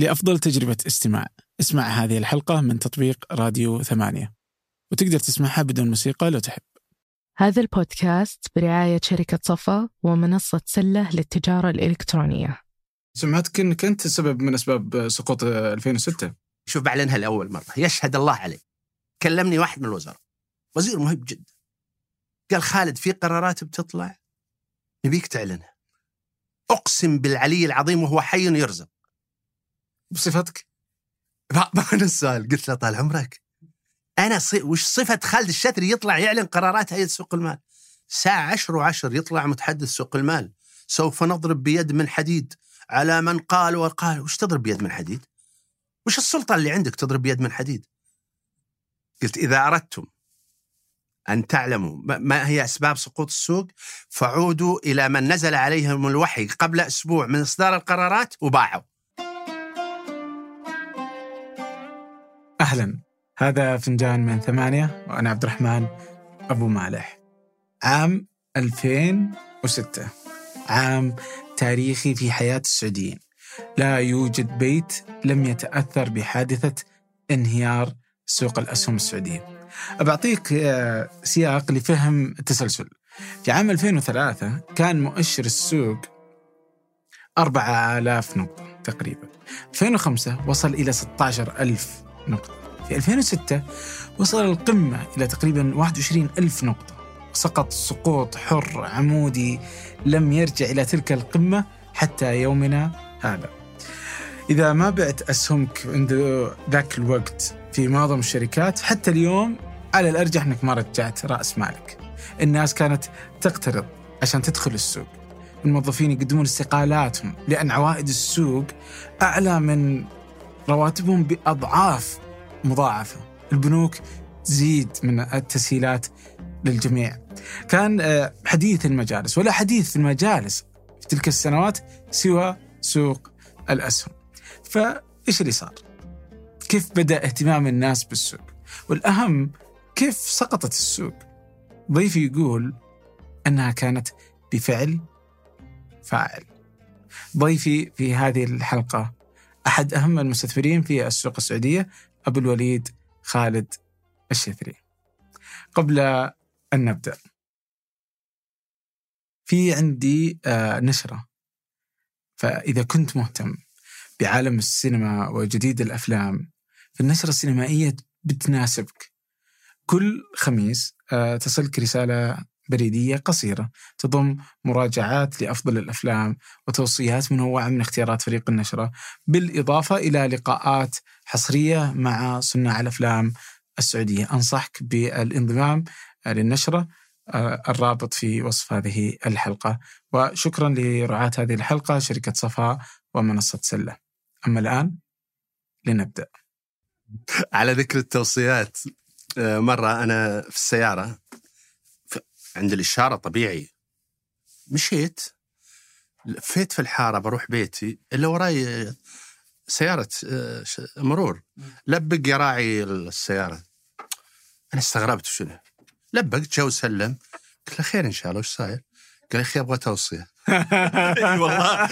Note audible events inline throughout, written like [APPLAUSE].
لأفضل تجربة استماع. اسمع هذه الحلقة من تطبيق راديو ثمانية. وتقدر تسمعها بدون موسيقى لو تحب. هذا البودكاست برعاية شركة صفا ومنصة سلة للتجارة الإلكترونية. سمعتك أنك أنت سبب من أسباب سقوط 2006 شوف بعلنها لأول مرة. يشهد الله علي كلمني واحد من الوزراء. وزير مهم جدا. قال خالد في قرارات بتطلع؟ نبيك تعلنها. أقسم بالعلي العظيم وهو حي يرزق. بصفتك؟ ما أنا السؤال. قلت له طال عمرك. أنا صي... وش صفة خالد الشتري يطلع يعلن قرارات هيئة سوق المال؟ ساعة عشر وعشر يطلع متحدث سوق المال. سوف نضرب بيد من حديد على من قال وقال. وش تضرب بيد من حديد؟ وش السلطة اللي عندك تضرب بيد من حديد؟ قلت إذا أردتم أن تعلموا ما هي أسباب سقوط السوق فعودوا إلى من نزل عليهم الوحي قبل أسبوع من إصدار القرارات وباعوا. أهلا. هذا فنجان من ثمانية وأنا عبد الرحمن أبو مالح. عام 2006 عام تاريخي في حياة السعوديين. لا يوجد بيت لم يتأثر بحادثة انهيار سوق الأسهم السعودية. أبعطيك آه، سياق لفهم التسلسل. في عام 2003 كان مؤشر السوق 4000 نقطة تقريبا. 2005 وصل إلى 16000 نقطة. في 2006 وصل القمة إلى تقريبا 21 ألف نقطة. سقط سقوط حر عمودي لم يرجع إلى تلك القمة حتى يومنا هذا. إذا ما بعت أسهمك عند ذاك الوقت في معظم الشركات حتى اليوم على الأرجح أنك ما رجعت رأس مالك. الناس كانت تقترض عشان تدخل السوق. الموظفين يقدمون استقالاتهم لأن عوائد السوق أعلى من رواتبهم بأضعاف مضاعفة البنوك تزيد من التسهيلات للجميع كان آه، حديث المجالس ولا حديث في المجالس في تلك السنوات سوى سوق الأسهم فإيش اللي صار؟ كيف بدأ اهتمام الناس بالسوق؟ والأهم كيف سقطت السوق؟ ضيفي يقول أنها كانت بفعل فاعل ضيفي في هذه الحلقة أحد أهم المستثمرين في السوق السعودية أبو الوليد خالد الشثري قبل أن نبدأ في عندي آه، نشرة. فإذا كنت مهتم بعالم السينما وجديد الأفلام فالنشرة السينمائية بتناسبك. كل خميس آه، تصلك رسالة بريدية قصيرة تضم مراجعات لأفضل الأفلام وتوصيات منوعة من اختيارات فريق النشرة بالإضافة إلى لقاءات حصرية مع صناع الأفلام السعودية. أنصحك بالانضمام للنشرة آه، الرابط في وصف هذه الحلقة. وشكرا لرعاة هذه الحلقة شركة صفاء ومنصة سلة. أما الآن لنبدأ. على ذكر التوصيات آه، مرة أنا في السيارة عند الإشارة طبيعي مشيت لفيت في الحارة بروح بيتي إلا وراي سيارة مرور. لبق يا راعي السيارة. أنا استغربت شنو. لبقت جو سلم قلت له خير إن شاء الله وش صاير؟ قال يا أخي أبغى توصية. [LAUGHS] أي والله.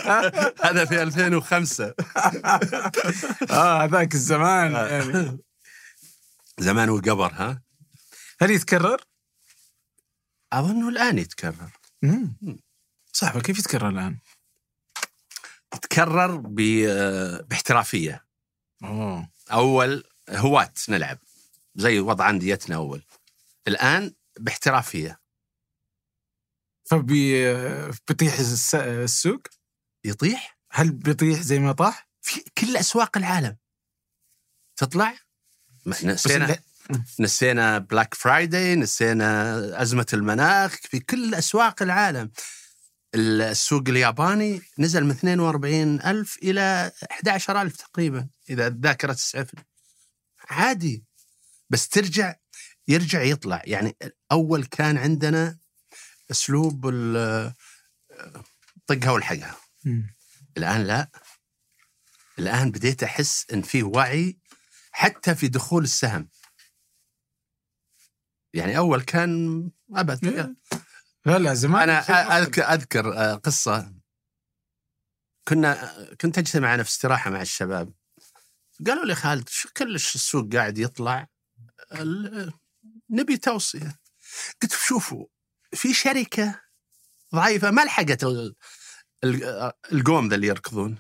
هذا في 2005 [LAUGHS] آه هذاك الزمان. يعني. [LAUGHS] زمان وقبر ها؟ هل يتكرر؟ اظنه الآن يتكرر. صعبة كيف يتكرر الآن؟ يتكرر ب- باحترافية. أوه. أول هواة نلعب زي وضع أنديتنا أول. الآن باحترافية. فبي بيطيح الس- السوق؟ يطيح؟ هل بيطيح زي ما طاح؟ في كل أسواق العالم. تطلع؟ ما- نسينا لا- نسينا Black Friday نسينا أزمة المناخ في كل أسواق العالم. السوق الياباني نزل من 42 ألف إلى 11 ألف تقريبا إذا الذاكرة تسعفني عادي بس ترجع يرجع يطلع. يعني أول كان عندنا أسلوب طقها والحقها. الآن لا. الآن بديت أحس إن في وعي حتى في دخول السهم. يعني أول كان أبد لا لا زمان أنا أذكر, أذكر آه، قصة. كنا كنت اجتمع أنا في استراحة مع الشباب. قالوا لي خالد شو كلش السوق قاعد يطلع؟ نبي توصية. قلت شوفوا في شركة ضعيفة ما لحقت ال- ال- القوم ذا اللي يركضون.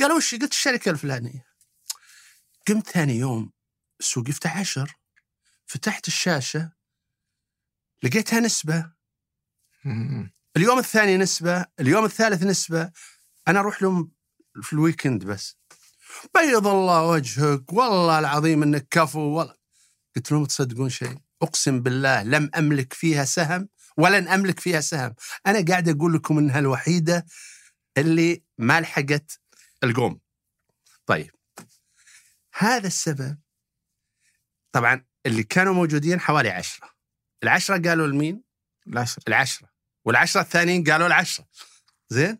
قالوا وش؟ قلت الشركة الفلانية. قمت ثاني يوم السوق يفتح عشر. فتحت الشاشة لقيتها نسبة. اليوم الثاني نسبة اليوم الثالث نسبة. أنا أروح لهم في الويكند بس. بيض الله وجهك والله العظيم إنك كفو والله. قلت لهم تصدقون شيء؟ أقسم بالله لم أملك فيها سهم ولن أملك فيها سهم. أنا قاعد أقول لكم إنها الوحيدة اللي ما لحقت القوم. طيب. هذا السبب. طبعا اللي كانوا موجودين حوالي عشرة. العشرة قالوا لمين؟ العشر العشرة. والعشرة الثانيين قالوا العشرة. زين؟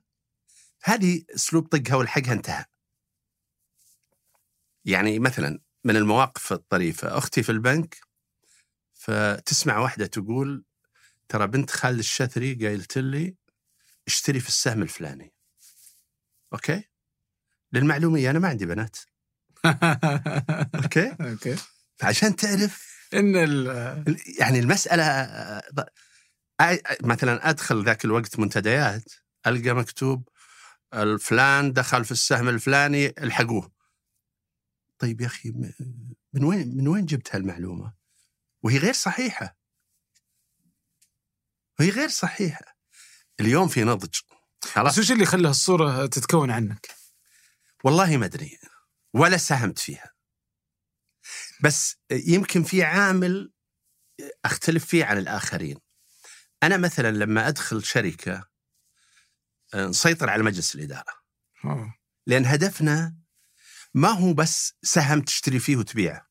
هذه أسلوب طقها والحقها انتهى. يعني مثلا من المواقف الطريفة. أختي في البنك فتسمع واحدة تقول ترى بنت خالد الشثري قايلت لي اشتري في السهم الفلاني. okay؟ للمعلومية أنا ما عندي بنات. [LAUGHS] okay؟ okay. فعشان تعرف إن ال- يعني آي- مثلا أدخل ذاك الوقت منتديات ألقى مكتوب الفلان دخل في السهم الفلاني الحقوه. طيب يا أخي م- من وين من وين جبت هالمعلومة؟ وهي غير صحيحة. وهي غير صحيحة. اليوم في نضج. خلاص. بس وش اللي خلى الصورة تتكون عنك؟ والله ما أدري. ولا ساهمت فيها. بس يمكن في عامل أختلف فيه عن الآخرين أنا مثلا لما أدخل شركة آه، نسيطر على مجلس الإدارة أوه. لأن هدفنا ما هو بس سهم تشتري فيه وتبيعه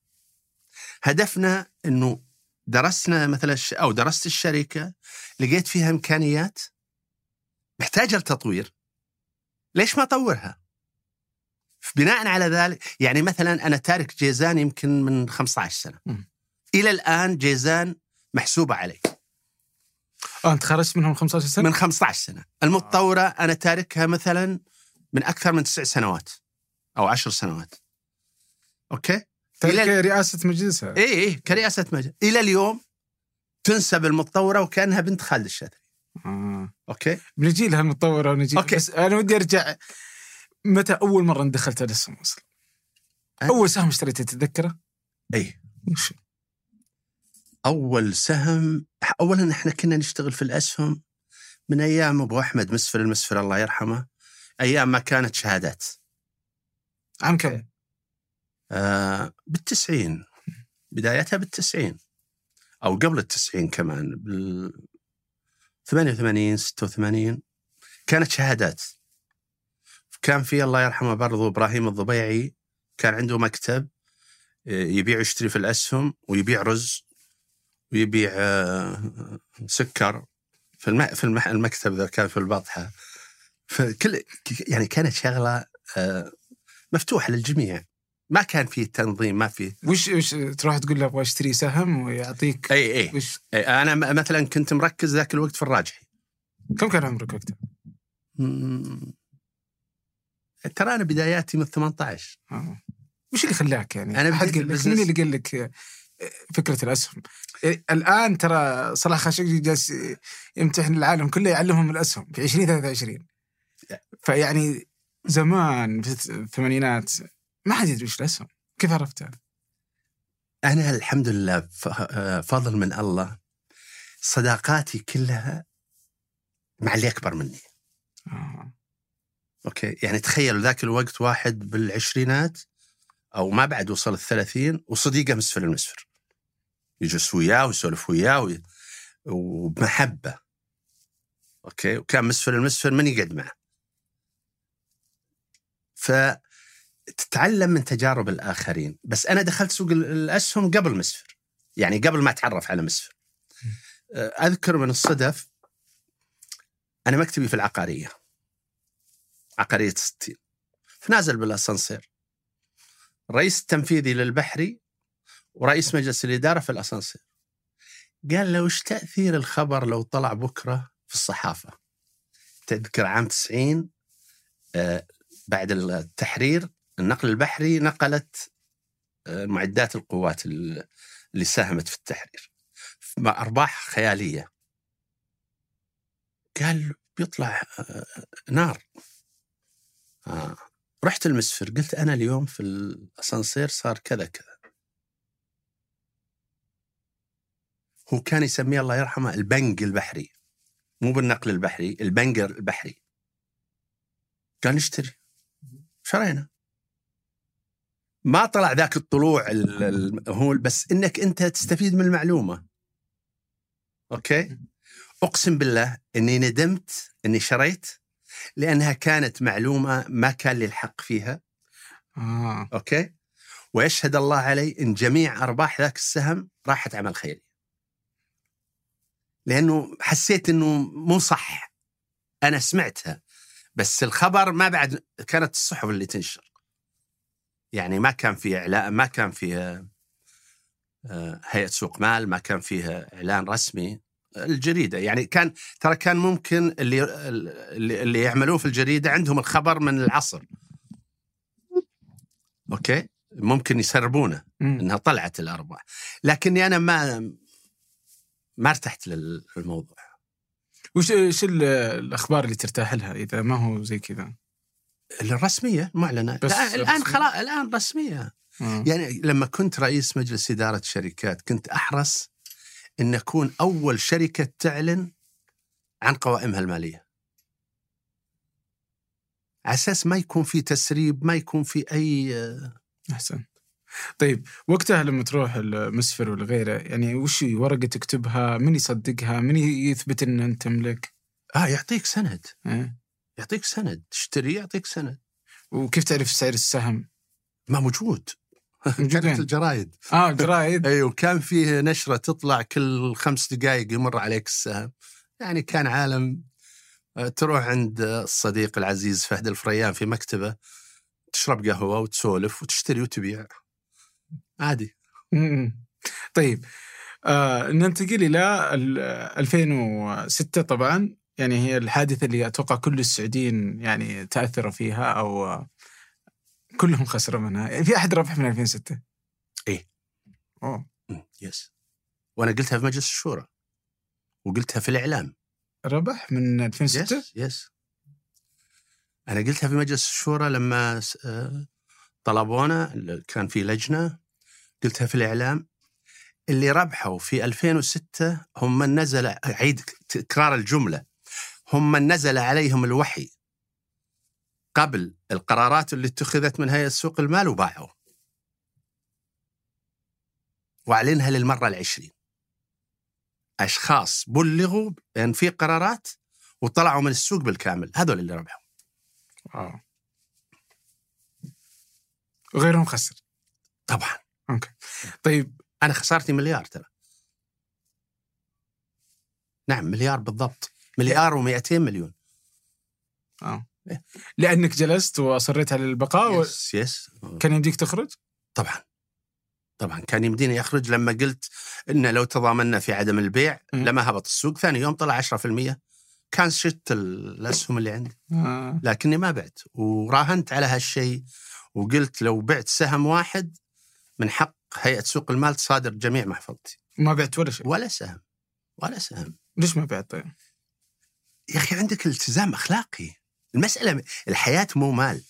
هدفنا إنه درسنا مثلا أو درست الشركة لقيت فيها إمكانيات محتاجة لتطوير ليش ما أطورها؟ بناء على ذلك يعني مثلا أنا تارك جيزان يمكن من 15 سنة. مم. إلى الآن جيزان محسوبة علي. آه أنت خرجت منهم 15 سنة؟ من 15 سنة. المتطورة أنا تاركها مثلا من أكثر من تسع سنوات أو عشر سنوات. okay؟ تلك إلى- رئاسة مجلسها. اي اي كرئاسة مجلس. إلى اليوم تنسب المتطورة وكأنها بنت خالد الشثري. آه. okay؟ بنجي لها المتطورة ونجي. okay. بس أنا ودي أرجع متى أول مرة دخلت الاسهم أصلا؟ أنا- أول سهم اشتريته تتذكره؟ اي وش؟ أول سهم اولا إحنا كنا نشتغل في الأسهم من أيام أبو أحمد مسفر المسفر الله يرحمه أيام ما كانت شهادات عام كم؟ آه بالتسعين بدايتها بالتسعين أو قبل التسعين كمان بال 88 86 كانت شهادات كان في الله يرحمه برضو إبراهيم الضبيعي كان عنده مكتب آه، يبيع ويشتري في الأسهم ويبيع رز ويبيع آه، سكر في الم... في المح... المكتب ذا كان في البطحة. فكل يعني كانت شغلة آه، مفتوحة للجميع. ما كان في تنظيم ما في. وش وش تروح تقول له أبغى أشتري سهم ويعطيك؟ أي أي. وش؟ أي، أنا مثلا كنت مركز ذاك الوقت في الراجحي. كم كان عمرك وقتها؟ ترى أنا بداياتي من 18 آه. وش اللي خلاك يعني؟ قال لك البزنس- مين اللي قال لك آه، فكرة الأسهم؟ إيه، الآن ترى صلاح خاشقجي جالس يمتحن العالم كله يعلمهم الأسهم في 2023 فيعني زمان في الثمانينات ما حد يدري وش الأسهم كيف عرفتها؟ أنا الحمد لله آه، فضل من الله صداقاتي كلها مع اللي أكبر مني آه. okay. يعني تخيل ذاك الوقت واحد بالعشرينات أو ما بعد وصل الثلاثين وصديقه مسفر المسفر. يجلس وياه ويسولف وياه وي- وبمحبة. okay. وكان مسفر المسفر من يقعد معه. فتتعلم من تجارب الآخرين. بس أنا دخلت سوق ال- الأسهم قبل مسفر. يعني قبل ما أتعرف على مسفر. أذكر من الصدف أنا مكتبي في العقارية. عقارية 60 فنازل بالأسانسير. الرئيس التنفيذي للبحري ورئيس مجلس الإدارة في الأسانسير. قال له وش تأثير الخبر لو طلع بكرة في الصحافة؟ تذكر عام 90 آه، بعد التحرير النقل البحري نقلت آه، معدات القوات ال- اللي ساهمت في التحرير. مع أرباح خيالية. قال بيطلع آه، نار. آه. رحت المسفر قلت أنا اليوم في الأسانسير صار كذا كذا. هو كان يسميه الله يرحمه البنج البحري. مو بالنقل البحري البنجر البحري. قال نشتري. شرينا. ما طلع ذاك الطلوع ال- ال- هو بس إنك أنت تستفيد من المعلومة. okay؟ أقسم بالله إني ندمت إني شريت لأنها كانت معلومة ما كان لي الحق فيها. آه. okay؟ ويشهد الله علي إن جميع أرباح ذاك السهم راحت عمل خيري. لأنه حسيت إنه مو صح. أنا سمعتها بس الخبر ما بعد كانت الصحف اللي تنشر. يعني ما كان في إعلان ما كان فيها آه، هيئة سوق مال ما كان فيها إعلان رسمي. الجريدة يعني كان ترى كان ممكن اللي اللي, اللي يعملون في الجريدة عندهم الخبر من العصر أوكي ممكن يسربونه مم. إنها طلعت الأرباح لكني أنا ما ما ارتحت لل- للموضوع وش إيش ال- الأخبار اللي ترتاح لها إذا ما هو زي كذا؟ الرسمية معلنه بس الآن. خلاص الآن رسمية آه. يعني لما كنت رئيس مجلس إدارة شركات كنت أحرص إن اكون أول شركة تعلن عن قوائمها المالية. على أساس ما يكون في تسريب ما يكون في أي أحسن. طيب وقتها لما تروح المسفر ولا غيره يعني وش ورقة تكتبها؟ من يصدقها؟ من يثبت إن أنت تملك آه يعطيك سند. إيه؟ يعطيك سند. تشتري يعطيك سند. وكيف تعرف سعر السهم؟ ما موجود. كانت؟ الجرايد. آه جرايد. أيوه كان فيه نشرة تطلع كل خمس دقائق يمر عليك السهم. يعني كان عالم. آه، تروح عند الصديق العزيز فهد الفريان في مكتبة تشرب قهوة وتسولف وتشتري وتبيع. عادي. طيب. آه ننتقل إلى ال- 2006 طبعا. يعني هي الحادثة اللي أتوقع كل السعوديين يعني تاثروا فيها أو كلهم خسروا منها. في أحد ربح من 2006 إيه. أوه. yes وأنا قلتها في مجلس الشورى. وقلتها في الإعلام. ربح من 2006 yes yes أنا قلتها في مجلس الشورى لما آه، طلبونا كان في لجنة. قلتها في الإعلام. اللي ربحوا في 2006 هم من نزل اعيد تكرار الجملة. هم من نزل عليهم الوحي. قبل القرارات اللي اتخذت من هيئة سوق المال وباعوا وأعلنها للمرة العشرين. أشخاص بلغوا بان في قرارات وطلعوا من السوق بالكامل. هذول اللي ربحوا. وغيرهم خسر طبعا. okay. طيب. أنا خسارتي مليار ترى. نعم مليار بالضبط. مليار و200 مليون. آه. لأنك جلست واصريت على البقاء. yes yes كان يمديك تخرج؟ طبعا. طبعا. كان يمديني أخرج لما قلت ان لو تضامنا في عدم البيع. لما هبط السوق. ثاني يوم طلع 10% كان شت الأسهم اللي عندي. آه. لكني ما بعت. وراهنت على هالشيء وقلت لو بعت سهم واحد من حق هيئة سوق المال تصادر جميع محفظتي. ما بعت ولا شيء؟ ولا سهم. ولا سهم. ليش ما بعت طيب؟ يا أخي عندك التزام أخلاقي. المسألة الحياة مو مال.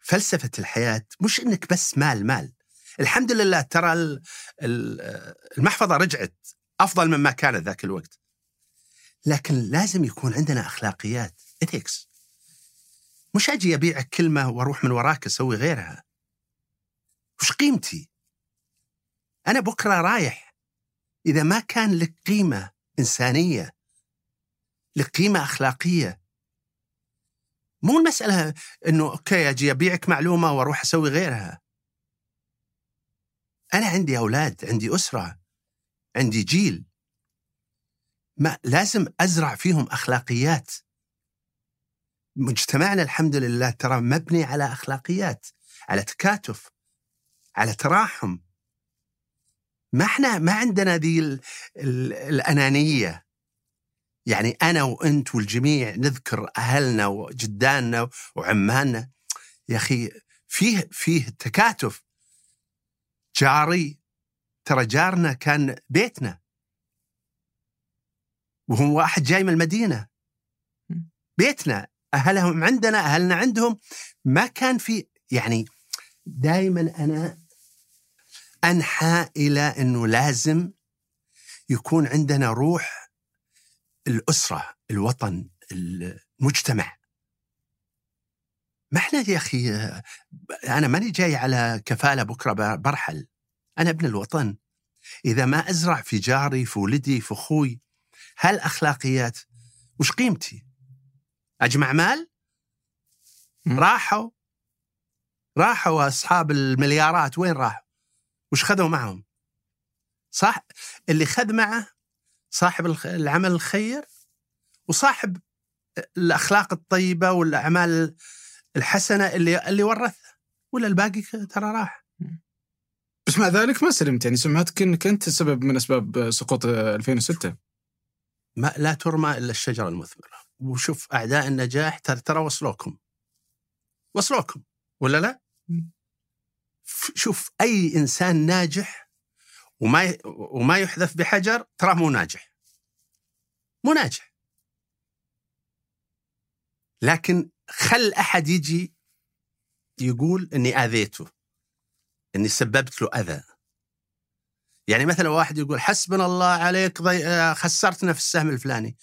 فلسفة الحياة مش إنك بس مال مال. الحمد لله ترى ال- ال- المحفظة رجعت أفضل مما كانت ذاك الوقت. لكن لازم يكون عندنا أخلاقيات ethics مش أجي ابيعك كلمة وأروح من وراك أسوي غيرها. وش قيمتي؟ أنا بكرة رايح. إذا ما كان لك قيمة إنسانية لك قيمه أخلاقية. مو المسألة إنه أوكي أجي أبيعك معلومة وأروح أسوي غيرها. أنا عندي أولاد عندي أسرة عندي جيل. ما لازم أزرع فيهم أخلاقيات. مجتمعنا الحمد لله ترى مبني على أخلاقيات على تكاتف على تراحم. ما إحنا ما عندنا ذي ال- ال- الأنانية. يعني أنا وأنت والجميع نذكر أهلنا وجداننا وعماننا. يا أخي فيه فيه تكاتف جاري. ترى جارنا كان بيتنا. وهو واحد جاي من المدينة. بيتنا أهلهم عندنا أهلنا عندهم. ما كان في يعني دائما أنا أنحى إلى إنه لازم يكون عندنا روح الأسرة الوطن المجتمع ما إحنا يا أخي أنا ماني جاي على كفالة بكرة برحل أنا ابن الوطن إذا ما أزرع في جاري في ولدي في أخوي هالاخلاقيات وش قيمتي؟ أجمع مال؟ راحوا راحوا أصحاب المليارات وين راحوا؟ وش خذوا معهم؟ صح اللي خذ معه صاحب العمل الخير وصاحب الأخلاق الطيبة والأعمال الحسنة اللي اللي ورثها. ولا الباقي ترى راح. بس مع ذلك ما سلمت. يعني سمعتك انك أنت سبب من أسباب سقوط 2006 ما لا ترمى إلا الشجرة المثمرة. وشوف أعداء النجاح ترى ترى وصلوكم. وصلوكم ولا لا؟ شوف أي إنسان ناجح وما وما يحذف بحجر ترى مو ناجح. مو ناجح. لكن خل أحد يجي يقول إني آذيته إني سببت له أذى. يعني مثلا واحد يقول حسبنا الله عليك ضي... خسرتنا في السهم الفلاني.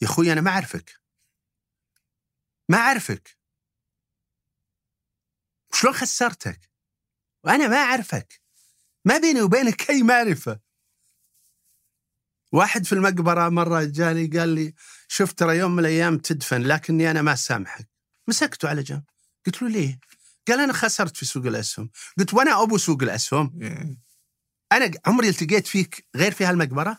يا أخوي أنا ما أعرفك. ما أعرفك. شلون خسرتك؟ وأنا ما أعرفك. ما بيني وبينك أي معرفة. واحد في المقبرة مرة جاني قال لي شوف ترى يوم من الأيام تدفن لكني أنا ما سامحك. مسكته على جنب. قلت له ليه؟ قال أنا خسرت في سوق الأسهم. قلت وأنا أبو سوق الأسهم. أنا عمري التقيت فيك غير في هالمقبرة؟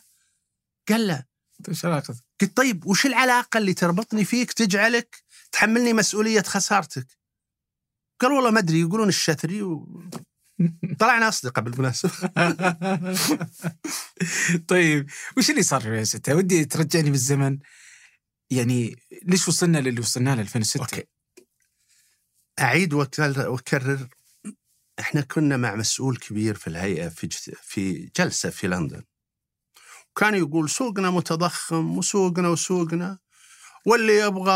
قال لا. إيش علاقتك؟ قلت طيب وش العلاقة اللي تربطني فيك تجعلك تحملني مسؤولية خسارتك؟ قال والله ما أدري يقولون الشثري و... [LAUGHS] طلعنا أصدقاء بالمناسبة. [LAUGHS] طيب وش اللي صار في 2006 ودي ترجعني بالزمن. يعني ليش وصلنا للي وصلنا له 2006 أوكي. أعيد واكرر إحنا كنا مع مسؤول كبير في الهيئة في في جلسة في لندن. كان يقول سوقنا متضخم وسوقنا وسوقنا. واللي يبغى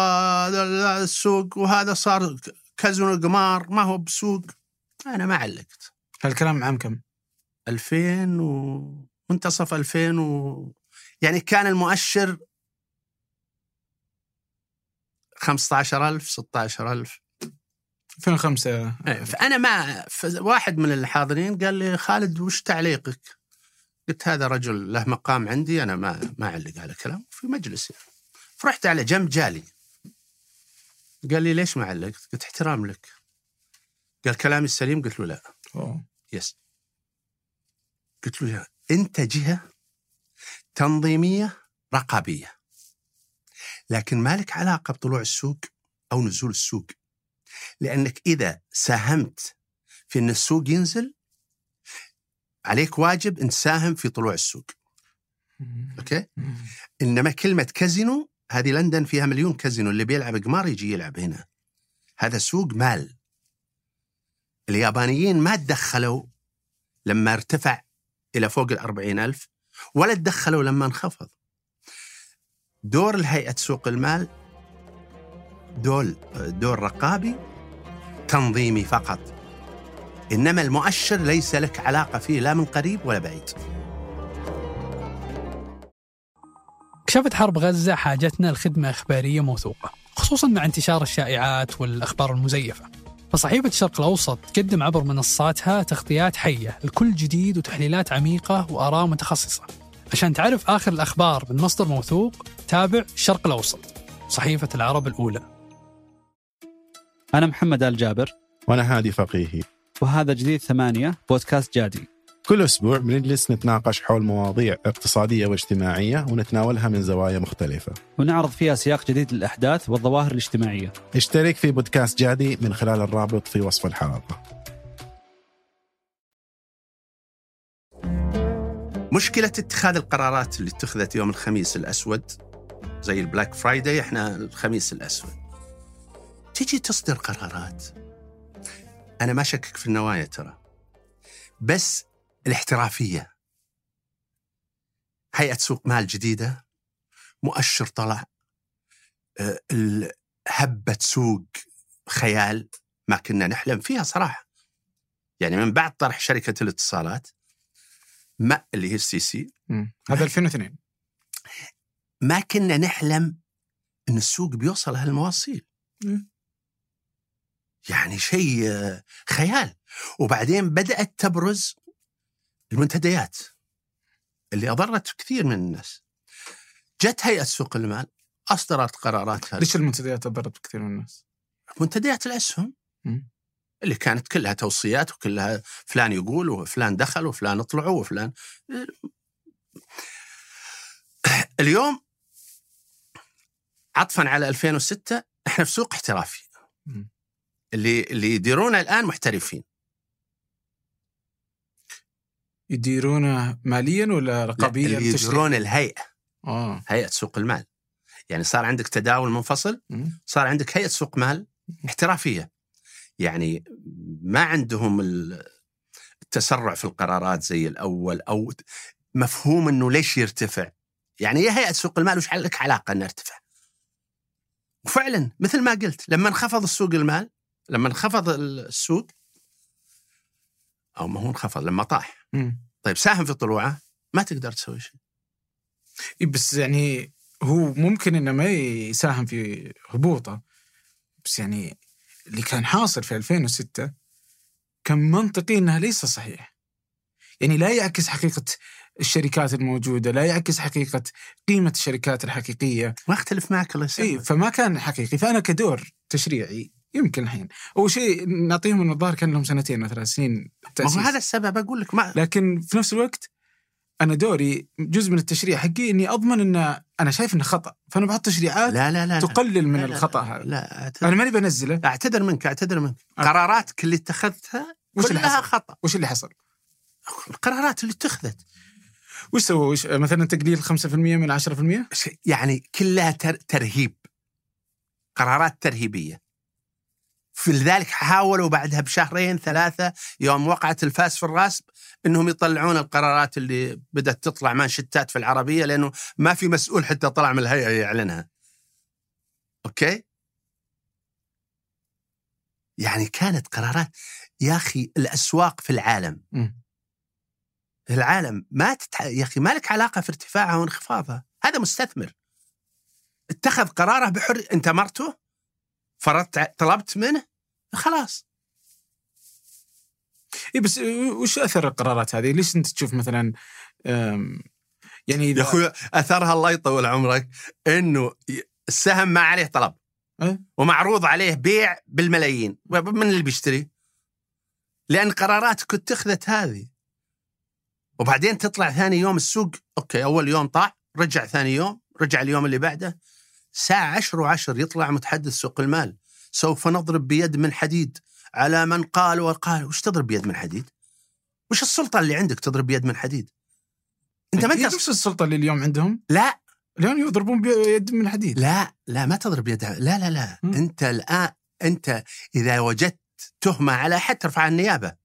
السوق وهذا صار كازينو قمار ما هو بسوق. أنا ما علقت هالكلام عام كم؟ 2000 و منتصف 2000 و يعني كان المؤشر 15000 16000 2005 إيه، فأنا ما واحد من الحاضرين قال لي خالد وش تعليقك؟ قلت هذا رجل له مقام عندي أنا ما ما أعلق على كلام في مجلس يعني. فرحت على جنب جالي قال لي ليش ما علقت؟ قلت احترام لك قال كلامي السليم قلت له لا. أوه. يس قلت له أنت جهة تنظيمية رقابية لكن ما لك علاقة بطلوع السوق أو نزول السوق. لأنك إذا ساهمت في أن السوق ينزل عليك واجب أن تساهم في طلوع السوق. أوكي؟ إنما كلمة كازينو هذه لندن فيها مليون كازينو اللي بيلعب قمار يجي يلعب هنا. هذا سوق مال. اليابانيين ما تدخلوا لما ارتفع إلى فوق الأربعين ألف ولا تدخلوا لما انخفض. دور الهيئة سوق المال دول دور رقابي تنظيمي فقط. إنما المؤشر ليس لك علاقة فيه لا من قريب ولا بعيد. كشفت حرب غزة حاجتنا لخدمة إخبارية موثوقة خصوصا مع انتشار الشائعات والأخبار المزيفة. فصحيفة الشرق الأوسط تقدم عبر منصاتها تغطيات حية لكل جديد وتحليلات عميقة وآراء متخصصة. عشان تعرف آخر الأخبار من مصدر موثوق تابع الشرق الأوسط صحيفة العرب الأولى. أنا محمد آل جابر. وأنا هادي فقيهي. وهذا جديد ثمانية بودكاست جادي. كل أسبوع بنجلس نتناقش حول مواضيع اقتصادية واجتماعية ونتناولها من زوايا مختلفة. ونعرض فيها سياق جديد للأحداث والظواهر الاجتماعية. اشترك في بودكاست جادي من خلال الرابط في وصف الحلقة. مشكلة اتخاذ القرارات اللي اتخذت يوم الخميس الأسود زي ال Black Friday إحنا الخميس الأسود. تجي تصدر قرارات. أنا ما شكك في النوايا ترى. بس الاحترافية. هيئة سوق مال جديدة مؤشر طلع آه، هبة سوق خيال ما كنا نحلم فيها صراحة. يعني من بعد طرح شركة الاتصالات ما اللي هي السي سي. هذا 2002 ما كنا نحلم إن السوق بيوصل هالمواصيل. يعني شيء آه، خيال. وبعدين بدأت تبرز المنتديات اللي أضرت كثير من الناس جت هيئة سوق المال أصدرت قراراتها ليش المنتديات ضربت كثير من الناس؟ منتديات الأسهم. اللي كانت كلها توصيات وكلها فلان يقول وفلان دخل وفلان طلعوا وفلان اليوم عطفا على 2006 إحنا في سوق احترافي. اللي اللي يديرونه الآن محترفين يديرونه ماليا ولا لا، رقابيا؟ تشريع؟ يديرون الهيئة. آه. هيئة سوق المال. يعني صار عندك تداول منفصل. صار عندك هيئة سوق مال احترافية. يعني ما عندهم ال- التسرع في القرارات زي الأول أو مفهوم إنه ليش يرتفع. يعني يا هيئة سوق المال وش لك علاقة إنه ارتفع وفعلا مثل ما قلت لما انخفض السوق المال لما انخفض السوق أو ما هو انخفض لما طاح. مم. طيب ساهم في طلوعه ما تقدر تسوي شيء. إيه بس يعني هو ممكن إنه ما يساهم في هبوطه. بس يعني اللي كان حاصل في 2006 كان منطقي انها ليس صحيح. يعني لا يعكس حقيقة الشركات الموجودة، لا يعكس حقيقة قيمة الشركات الحقيقية، ما اختلف معك الله يسلمك. فما كان حقيقي، فأنا كدور تشريعي يمكن الحين، اول شيء نعطيهم من الظاهر كان لهم سنتين أو ثلاث سنين ما هو. هذا السبب أقول لك ما لكن في نفس الوقت أنا دوري جزء من التشريع حقي إني أضمن إن أنا شايف إنه خطأ فأنا بحط تشريعات لا لا لا تقلل من لا، لا، الخطأ هذا لا أعتذر, أنا ماني بنزله أعتذر منك أعتذر منك أه. قراراتك اللي اتخذتها وش اللي كلها حصل؟ خطأ وش اللي حصل؟ القرارات اللي اتخذت وش سووا؟ مثلا تقليل 5% من 10%؟ ش- يعني كلها تر ترهيب قرارات ترهيبية في لذلك حاولوا بعدها بشهرين ثلاثة يوم وقعت الفاس في الراس إنهم يطلعون القرارات اللي بدأت تطلع مانشتات في العربية لأنه ما في مسؤول حتى طلع من الهيئة يعلنها. okay؟ يعني كانت قرارات يا أخي الأسواق في العالم مم. العالم ما تتح... يا أخي ما لك علاقة في ارتفاعها وانخفاضها هذا مستثمر اتخذ قراره بحر أنت مرته فرضت طلبت منه خلاص. اي بس وش أثر القرارات هذه؟ ليش أنت تشوف مثلا يعني يا أخوي أثرها الله يطول عمرك إنه السهم ما عليه طلب. أه؟ ومعروض عليه بيع بالملايين. من اللي بيشتري؟ لأن قراراتك اتخذت هذه. وبعدين تطلع ثاني يوم السوق أوكي أول يوم طاع رجع ثاني يوم رجع اليوم اللي بعده. ساعة عشر وعشر يطلع متحدث سوق المال. سوف نضرب بيد من حديد على من قال وقال. وش تضرب بيد من حديد؟ وش السلطة اللي عندك تضرب بيد من حديد؟ أنت ما انت نفس السلطة اللي اليوم عندهم؟ لا. اليوم يضربون بيد من حديد. لا لا ما تضرب يد لا لا لا. مم. أنت الان أنت إذا وجدت تهمة على احد ترفع النيابة.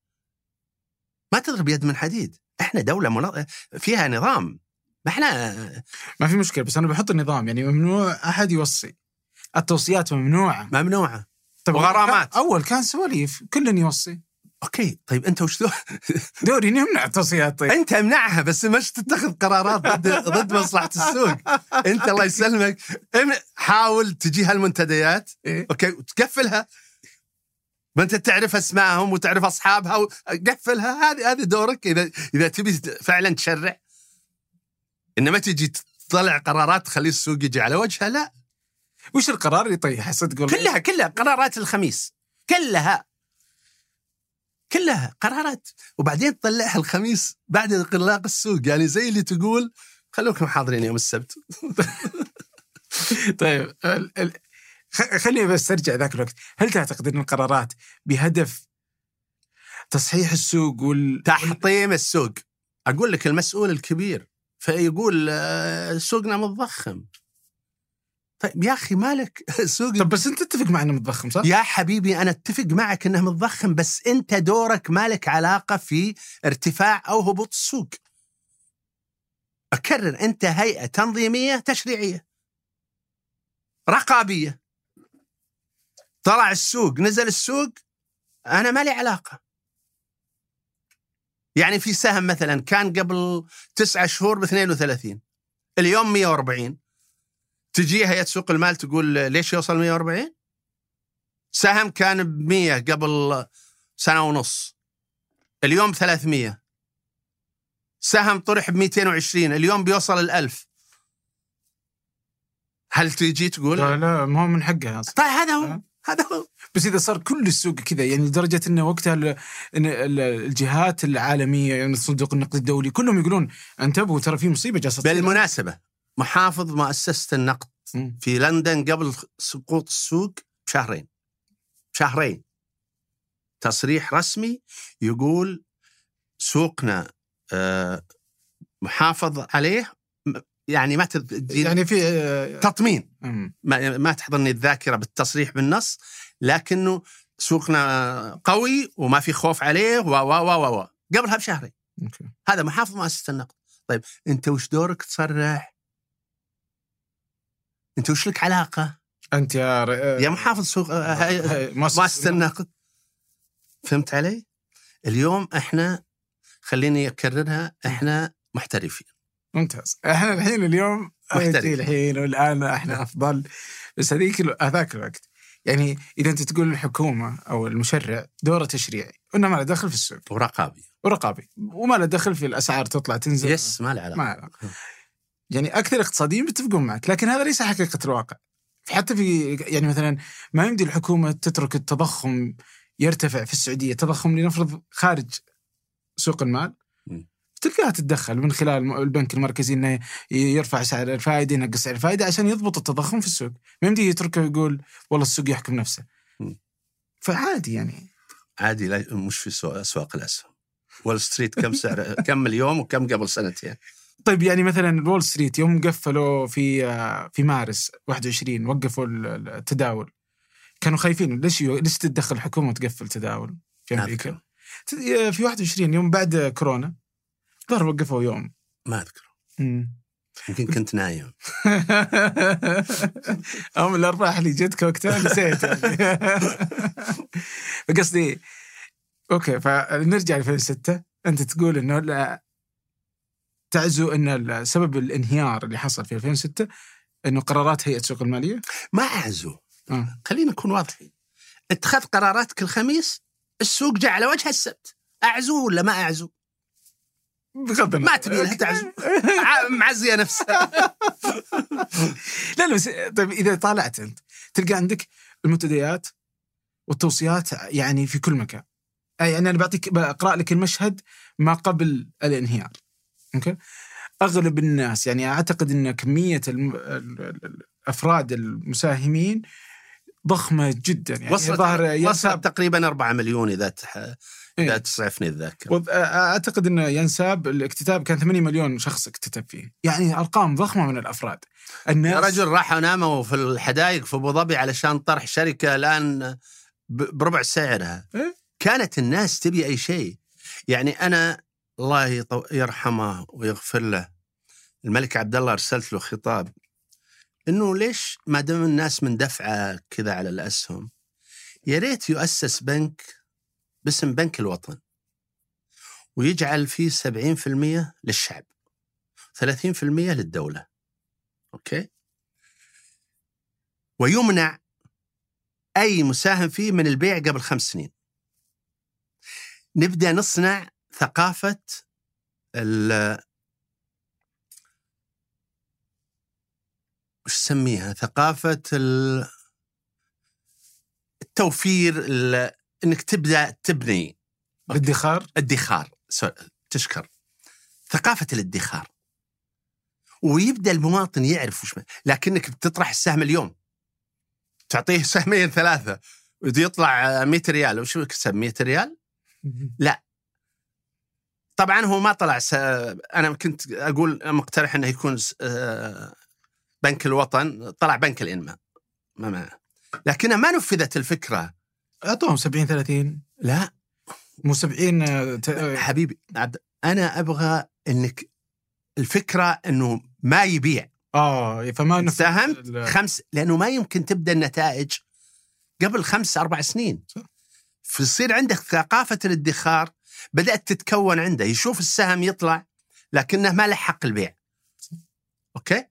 ما تضرب يد من حديد. إحنا دولة منظ... فيها نظام. ما إحنا ما في مشكلة بس أنا بحط النظام يعني ممنوع أحد يوصي. التوصيات ممنوعة. ممنوعة. طيب وغرامات. أول كان سواليف كل يوصي. أوكي طيب أنت وش دو... [LAUGHS] دوري إني أمنع التوصيات طيب. أنت أمنعها بس مش تتخذ قرارات ضد ضد مصلحة السوق. أنت الله يسلمك. حاول تجي هالمنتديات إيه؟ أوكي وتقفلها. ما أنت تعرف أسمائهم وتعرف أصحابها قفلها. هذه هذه دورك. اذا إذا تبي فعلا تشرع. إنما تجي تطلع قرارات تخلي السوق يجي على وجهها لا. وش القرار اللي يطيح؟ صدق والله كلها كلها قرارات الخميس. كلها. كلها قرارات. وبعدين تطلعها الخميس بعد انغلاق السوق. يعني زي اللي تقول خلوكم حاضرين يوم السبت. [LAUGHS] طيب خليني بس أرجع ذاك الوقت. هل تعتقد ان القرارات بهدف تصحيح السوق وال تحطيم السوق؟ أقول لك المسؤول الكبير. فيقول آه، سوقنا متضخم طيب يا أخي مالك [LAUGHS] سوق طب بس أنت تتفق مع إنه متضخم صح؟ يا حبيبي أنا أتفق معك إنه متضخم بس أنت دورك مالك علاقة في ارتفاع أو هبوط السوق. أكرر أنت هيئة تنظيمية تشريعية. رقابية. طلع السوق نزل السوق أنا ما لي علاقة. يعني في سهم مثلا كان قبل تسعة شهور ب 32 اليوم 140 تجي هيئة سوق المال تقول ليش يوصل 140 سهم كان ب 100 قبل سنة ونص. اليوم 300 سهم طرح ب 220 اليوم بيوصل ال 1000 هل تجي تقول؟ لا لا ما هو من حقها أصلا. طيب هذا هو. هذا هو بس إذا صار كل السوق كذا يعني لدرجة انه وقتها الجهات العالمية يعني الصندوق النقد الدولي كلهم يقولون انتبهوا ترى في مصيبة جالسة. بالمناسبة محافظ مؤسسه النقد. في لندن قبل سقوط السوق بشهرين شهرين تصريح رسمي يقول سوقنا آه، محافظ عليه يعني ما يعني في آه، تطمين. ما, ما تحضرني الذاكرة بالتصريح بالنص لكنه سوقنا قوي وما في خوف عليه و و و و قبلها بشهرين. هذا محافظ مؤسسة النقد. طيب أنت وش دورك تصرح؟ أنت وش لك علاقة؟ أنت يا ر- آه، يا محافظ سوق آه، مؤسسة النقد. فهمت علي؟ اليوم إحنا خليني أكررها إحنا محترفين. ممتاز. إحنا الحين اليوم محترف. أنت الحين والآن إحنا أفضل. بس هذيك هذاك الوقت يعني إذا أنت تقول الحكومة أو المشرع دوره تشريعي إنه ما له دخل في السوق. ورقابي. ورقابي. وما له دخل في الأسعار تطلع تنزل. يس ما له علاقة. ما علاقة. يعني أكثر اقتصاديين بيتفقون معك لكن هذا ليس حقيقة الواقع. حتى في يعني مثلا ما يمدي الحكومة تترك التضخم يرتفع في السعودية تضخم لنفرض خارج سوق المال. تلقاها تتدخل من خلال البنك المركزي إنه يرفع سعر الفائدة ينقص سعر الفائدة عشان يضبط التضخم في السوق. ما يمدي يتركه ويقول والله السوق يحكم نفسه. فعادي يعني. عادي لا مش في أسواق الأسهم. وول ستريت كم سعر [LAUGHS] كم اليوم وكم قبل سنتين. طيب يعني مثلا وول ستريت يوم قفلوا في في مارس 21 وقفوا ال- ال- التداول. كانوا خايفين ليش ليش تتدخل الحكومة وتقفل تداول في ما أمريكا؟ في 21 يوم بعد كورونا ظهر وقفوا يوم. ما أذكر. يمكن كنت نايم. [LAUGHS] أو من الأرباح اللي جتك وقتها نسيت يعني. [LAUGHS] فقصدي أوكي فنرجع ل 2006 أنت تقول إنه لا تعزو إن سبب الانهيار اللي حصل في 2006 إنه قرارات هيئة السوق المالية؟ ما أعزو. آه. خلينا نكون واضحين اتخذ قرارات كل خميس السوق جاء على وجه السبت. أعزو ولا ما أعزو؟ بغض النظر. ما تبي ع- معزيه نفسها لا لا بس طيب إذا طالعت أنت تلقى عندك المنتديات والتوصيات يعني في كل مكان. يعني أنا بعطيك بقرأ لك المشهد ما قبل الانهيار. أوكي؟ أغلب الناس يعني أعتقد ان كميه الافراد المساهمين ضخمة جدا. يعني وصلت ظهر وصلت تقريبا 4 مليون إذا تح... اذا إيه. تسعفني الذاكرة. أعتقد انه ينساب الاكتتاب كان 8 مليون شخص اكتتب فيه. يعني أرقام ضخمة من الأفراد. يا الناس رجل راحوا ناموا في الحدائق في أبو ظبي علشان طرح شركة الآن ب- بربع سعرها. إيه؟ كانت الناس تبي أي شيء. يعني أنا الله يطو- يرحمه ويغفر له. الملك عبد الله أرسلت له خطاب إنه ليش ما دام الناس من دفعة كذا على الأسهم يا ريت يؤسس بنك باسم بنك الوطن. ويجعل فيه 70% للشعب 30% للدولة. أوكي؟ ويمنع أي مساهم فيه من البيع قبل خمس سنين. نبدأ نصنع ثقافة ال وش تسميها ثقافة ال- التوفير ال- إنك تبدأ تبني الادخار ادخار. سو- تشكر. ثقافة الادخار. ويبدأ المواطن يعرف وش لكنك بتطرح السهم اليوم. تعطيه سهمين ثلاثة ويطلع 100 ريال. وش يكسب 100 ريال؟ [LAUGHS] طبعا هو ما طلع س... أنا كنت أقول مقترح إنه يكون س... آه، بنك الوطن. طلع بنك الإنماء. ما ما لكنها ما نفذت الفكرة. أعطوهم 70 30 لا مو 70 آه، ت- آه، حبيبي عبد أنا أبغى إنك الفكرة إنه ما يبيع. آه فما ساهمت ال- خمس لأنه ما يمكن تبدأ النتائج قبل خمس أربع سنين. صح. فيصير عندك ثقافة الادخار بدأت تتكون عنده. يشوف السهم يطلع لكنه ما لحق البيع. أوكي؟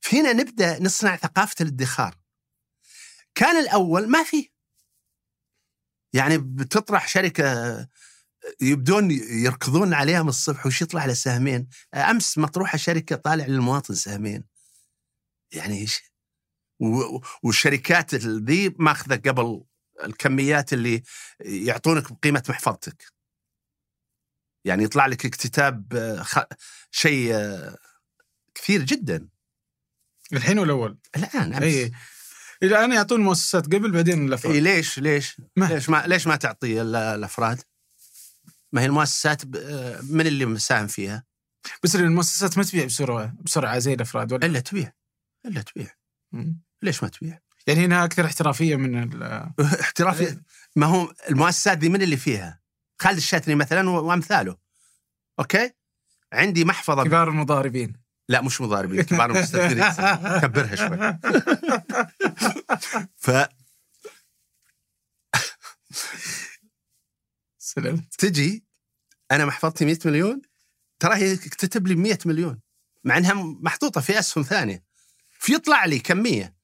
فهنا نبدأ نصنع ثقافة الادخار. كان الأول ما في يعني بتطرح شركة يبدون يركضون عليها من الصبح وش يطلع له سهمين؟ أمس مطروحة شركة طالع للمواطن سهمين. يعني إيش؟ والشركات ذي ماخذة قبل الكميات اللي يعطونك بقيمة محفظتك. يعني يطلع لك اكتتاب خ... شيء كثير جدا. الحين والاول الآن أمس. اي الان يعطون المؤسسات قبل بعدين الأفراد. إيه ليش ليش؟ ما- ليش ما ليش ما تعطي ال- الأفراد؟ ما هي المؤسسات من اللي مساهم فيها؟ بس المؤسسات ما تبيع بسرعة بسرعة زي الأفراد ولا؟ إلا تبيع إلا تبيع. ليش ما تبيع؟ يعني هنا أكثر احترافية من ال- [LAUGHS] احترافي ما هو المؤسسات دي من اللي فيها؟ خالد الشثري مثلا وأمثاله. أوكي؟ عندي محفظة. كبار المضاربين. لا مش مضاربين كبار المستثمرين. [LAUGHS] كبرها شوي. [LAUGHS] سلمت أنا محفظتي 100 مليون ترى هي تكتب لي 100 مليون مع إنها محطوطة في أسهم ثانية. فيطلع لي كمية.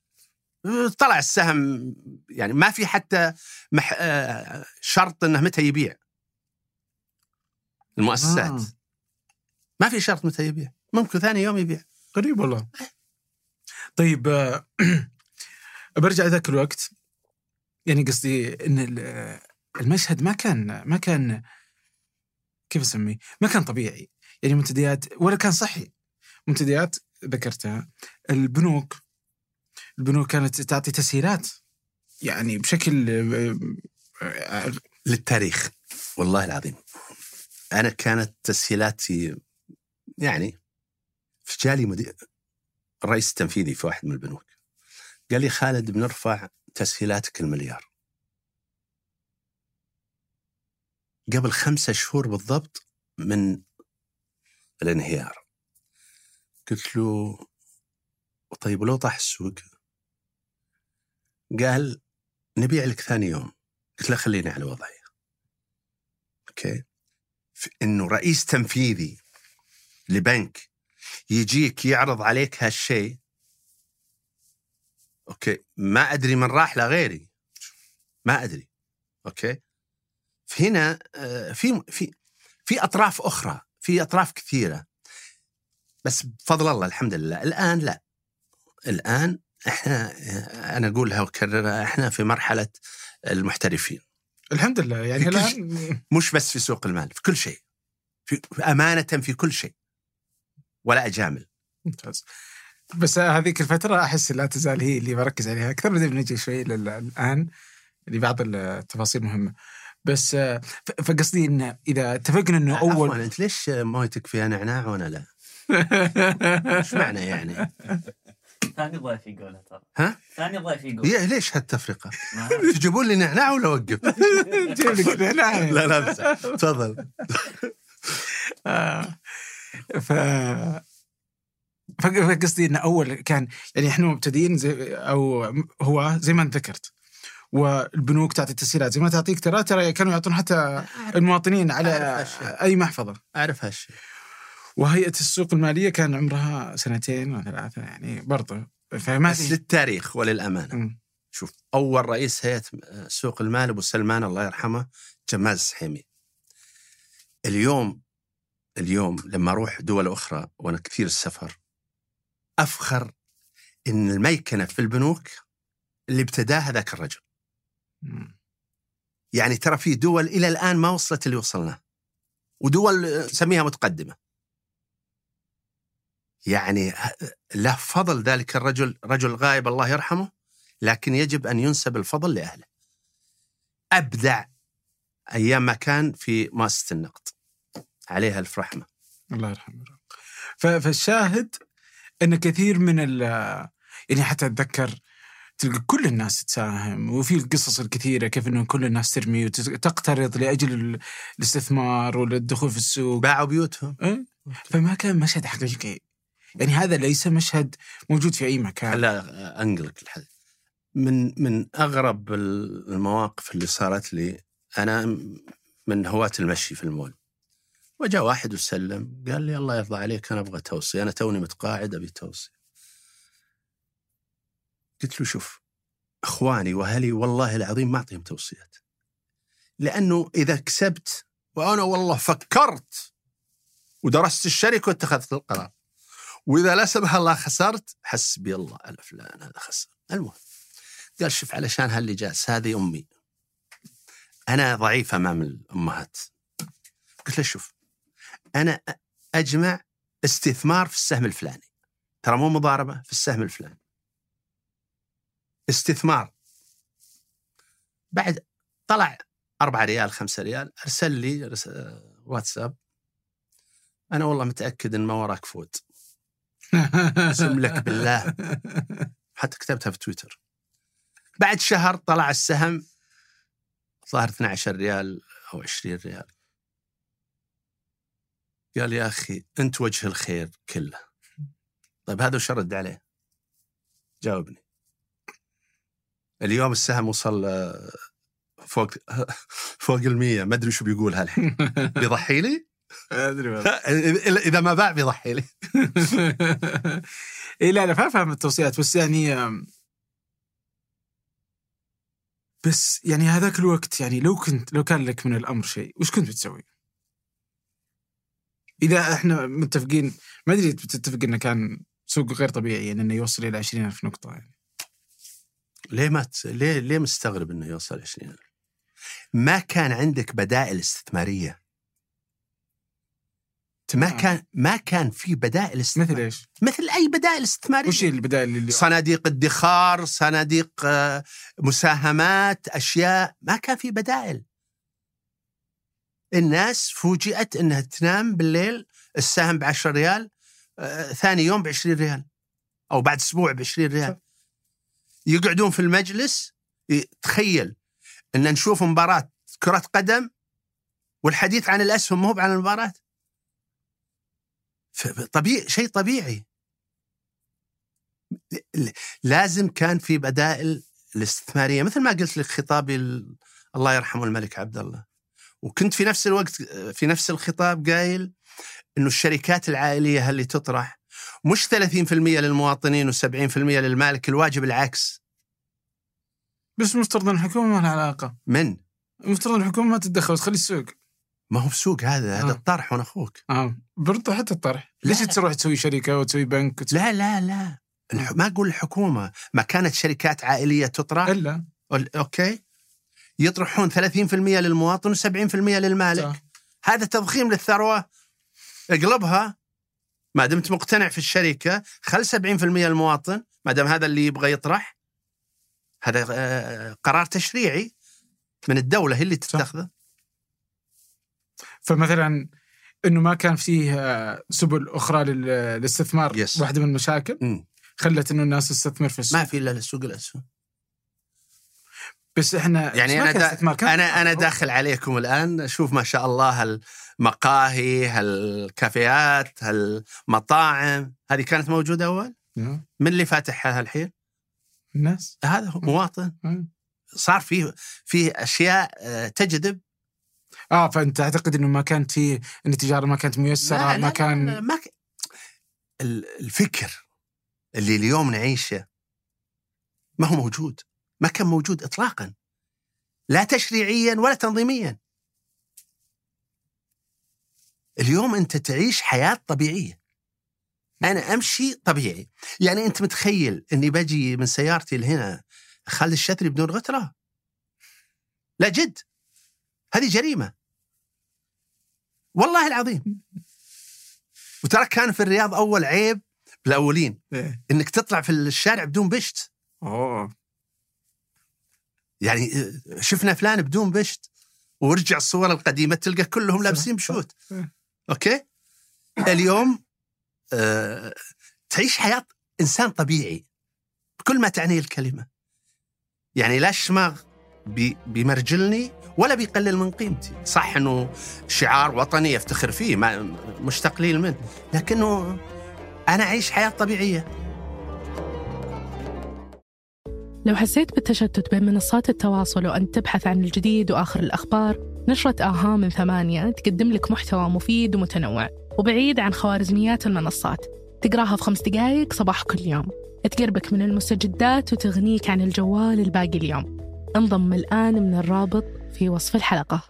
طلع السهم يعني ما في حتى مح... آه، شرط إنه متى يبيع. المؤسسات. آه. ما في شرط متى يبيع. ممكن ثاني يوم يبيع. غريب والله. طيب آه، [CLEARS THROAT] برجع ذاك الوقت. يعني قصدي إن المشهد ما كان ما كان كيف أسميه؟ ما كان طبيعي. يعني منتديات ولا كان صحي. منتديات ذكرتها. البنوك البنوك كانت تعطي تسهيلات. يعني بشكل آه، للتاريخ. والله العظيم. أنا كانت تسهيلاتي يعني في جالي مدير الرئيس التنفيذي في واحد من البنوك. قال لي خالد بنرفع تسهيلاتك المليار. قبل خمسة شهور بالضبط من الانهيار. قلت له طيب ولو طاح السوق؟ قال نبيع لك ثاني يوم. قلت له خليني على وضعي. أوكي. إنه رئيس تنفيذي لبنك يجيك يعرض عليك هالشيء. أوكي. ما أدري من راح لغيري ما أدري. أوكي. فهنا آه، في في في أطراف أخرى في أطراف كثيرة. بس بفضل الله الحمد لله. الآن لا. الآن إحنا آه، أنا اقولها واكررها إحنا في مرحلة المحترفين. الحمد لله. يعني الآن مش بس في سوق المال في كل شيء. في أمانة في كل شيء. ولا أجامل. ممتاز. بس هذيك الفترة أحس لا تزال هي اللي بركز عليها أكثر. بعدين بنجي شوي الآن لبعض التفاصيل مهمة. بس آه، فقصدي إن إذا اتفقنا إنه أول أول أنت ليش مويتك فيها نعناع وأنا لا؟ إيش معنى يعني؟ [LAUGHS] ثاني ضيف يقولها ترى. ها؟ ثاني ضيف يقول هي ليش [LAUGHS] أعرف. تجيبون لي نعناع ولا أوقف؟ [LAUGHS] جيب لك نعناع. لا لا تفضل. آه، ف فقصدي انه أول كان يعني إحنا مبتدئين زي أو هو زي ما أنت ذكرت. والبنوك تعطي تسهيلات زي ما تعطيك ترى ترى كانوا يعطون حتى المواطنين على. أي محفظة أعرف هالشيء وهيئة السوق المالية كان عمرها سنتين وثلاثه يعني برضه فما بس للتاريخ وللأمانة مم. شوف أول رئيس هيئة سوق المال أبو سلمان الله يرحمه جمال السحيمي اليوم اليوم لما أروح دول أخرى وأنا كثير السفر أفخر إن الميكنة في البنوك اللي ابتداها ذاك الرجل. يعني ترى في دول إلى الآن ما وصلت اللي وصلنا. ودول سميها متقدمة. يعني له فضل ذلك الرجل رجل غائب الله يرحمه لكن يجب أن ينسب الفضل لأهله. أبدع أيام ما كان في مؤسسة النقد. عليها ألف رحمة. الله يرحمه. فالشاهد إن كثير من يعني حتى أتذكر تلقى كل الناس تساهم وفي القصص الكثيرة كيف إنه كل الناس ترمي وتقترض لأجل ال- الاستثمار والدخول في السوق. باعوا بيوتهم. إيه؟ فما كان مشهد حقيقي. يعني هذا ليس مشهد موجود في أي مكان. لا أنقلك الحدث من من أغرب المواقف اللي صارت لي أنا من هواة المشي في المول. وجاء واحد وسلم قال لي الله يرضى عليك أنا أبغى توصية أنا توني متقاعد أبي توصية. قلت له شوف إخواني وأهلي والله العظيم ما أعطيهم توصيات. لأنه إذا كسبت وأنا والله فكرت ودرست الشركة واتخذت القرار. وإذا لا سمح الله خسرت حسبي الله على فلان هذا خسر. المهم قال شوف علشان هاللي جالس هذه أمي. أنا ضعيف أمام الأمهات. قلت له شوف أنا أجمع استثمار في السهم الفلاني. ترى مو مضاربة في السهم الفلاني. استثمار. بعد طلع أربعة ريال خمسة ريال أرسل لي رس... واتساب. أنا والله متأكد إن ما وراك فوت. أقسم لك بالله. حتى كتبتها في تويتر. بعد شهر طلع السهم ظهر 12 ريال أو 20 ريال. قال يا أخي أنت وجه الخير كله. طيب هذا وش رد عليه؟ جاوبني. اليوم السهم وصل آه، فوق [LAUGHS] فوق المية. ما أدري شو بيقول هالحين. [LAUGHS] بيضحي لي؟ أدري. [LAUGHS] إذا ما باع بيضحي لي. اي لا لا فاهم التوصيات. بس يعني بس يعني هذاك الوقت يعني لو كنت لو كان لك من الأمر شيء وش كنت بتسوي؟ إذا إحنا متفقين ما أدري بتتفق إنه كان سوق غير طبيعي يعني إنه يوصل إلى 20000 نقطة يعني. ليه ما ت... ليه ليه مستغرب إنه يوصل 20 ما كان عندك بدائل استثمارية. ما آه. كان ما كان في بدائل استثمارية. مثل إيش؟ مثل أي بدائل استثمارية. وش البدائل اللي صناديق ادخار صناديق آه، مساهمات أشياء. ما كان في بدائل. الناس فوجئت إنها تنام بالليل السهم ب 10 ريال آه، ثاني يوم ب 20 ريال أو بعد أسبوع ب 20 ريال يقعدون في المجلس ي- تخيل إن نشوف مباراة كرة قدم والحديث عن الأسهم مو عن المباراة. طبيعي شيء طبيعي. لازم كان في بدائل الاستثمارية. مثل ما قلت لك خطابي ال- الله يرحمه الملك عبد الله. وكنت في نفس الوقت في نفس الخطاب قايل إنه الشركات العائلية اللي تطرح مش 30% للمواطنين و70% للمالك الواجب العكس. بس مفترض إن الحكومة ما لها علاقة. من؟ مفترض ان الحكومة ما تتدخل وتخلي السوق. ما هو بسوق هذا هذا آه. الطرح وأنا أخوك. آه. برضه حتى الطرح. ليش. تروح تسوي شركة وتسوي بنك وتسوي لا لا لا. الح... ما أقول الحكومة ما كانت شركات عائلية تطرح. إلا. ال- أوكي. يطرحون 30% للمواطن و70% للمالك. صح. هذا تضخيم للثروة. اقلبها. ما دمت مقتنع في الشركة خل 70% للمواطن ما دام هذا اللي يبغى يطرح هذا آه، قرار تشريعي من الدولة هي اللي تتخذه فمثلا إنه ما كان فيه آه، سبل أخرى لل- للاستثمار Yes. واحدة من المشاكل. خلت إنه الناس تستثمر في السوق ما في إلا سوق الأسهم بس إحنا يعني أنا دا كان أنا أنا. داخل عليكم الآن أشوف ما شاء الله هالمقاهي هالكافيهات هالمطاعم هذه كانت موجودة أول؟ آه، من اللي فاتحها الحين الناس. هذا هو مواطن. صار فيه فيه أشياء آه، تجذب؟ آه فأنت تعتقد إنه ما كانت فيه إن التجارة ما كانت ميسرة ما كان لا ما ك... ال- الفكر اللي اليوم نعيشه ما هو موجود. ما كان موجود اطلاقا لا تشريعيا ولا تنظيميا. اليوم أنت تعيش حياة طبيعية. أنا أمشي طبيعي. يعني أنت متخيل أني بجي من سيارتي لهنا خالد الشتري بدون غترة؟ لا جد. هذه جريمة. والله العظيم. وترى كان في الرياض أول عيب بالأولين. إيه. إنك تطلع في الشارع بدون بشت. أوه. يعني آه، شفنا فلان بدون بشت ورجع الصور القديمة تلقى كلهم لابسين بشوت. صح. أوكي؟ اليوم آه تعيش حياة إنسان طبيعي بكل ما تعنيه الكلمة. يعني لا الشماغ بي بيمرجلني ولا بيقلل من قيمتي. صح إنه شعار وطني افتخر فيه ما مش تقليل منه لكنه أنا أعيش حياة طبيعية. لو حسيت بالتشتت بين منصات التواصل وأنت تبحث عن الجديد وآخر الأخبار نشرة آها من ثمانية تقدم لك محتوى مفيد ومتنوع وبعيد عن خوارزميات المنصات. تقراها في خمس دقايق صباح كل يوم. تقربك من المستجدات وتغنيك عن الجوال الباقي اليوم. انضم الآن من الرابط في وصف الحلقة.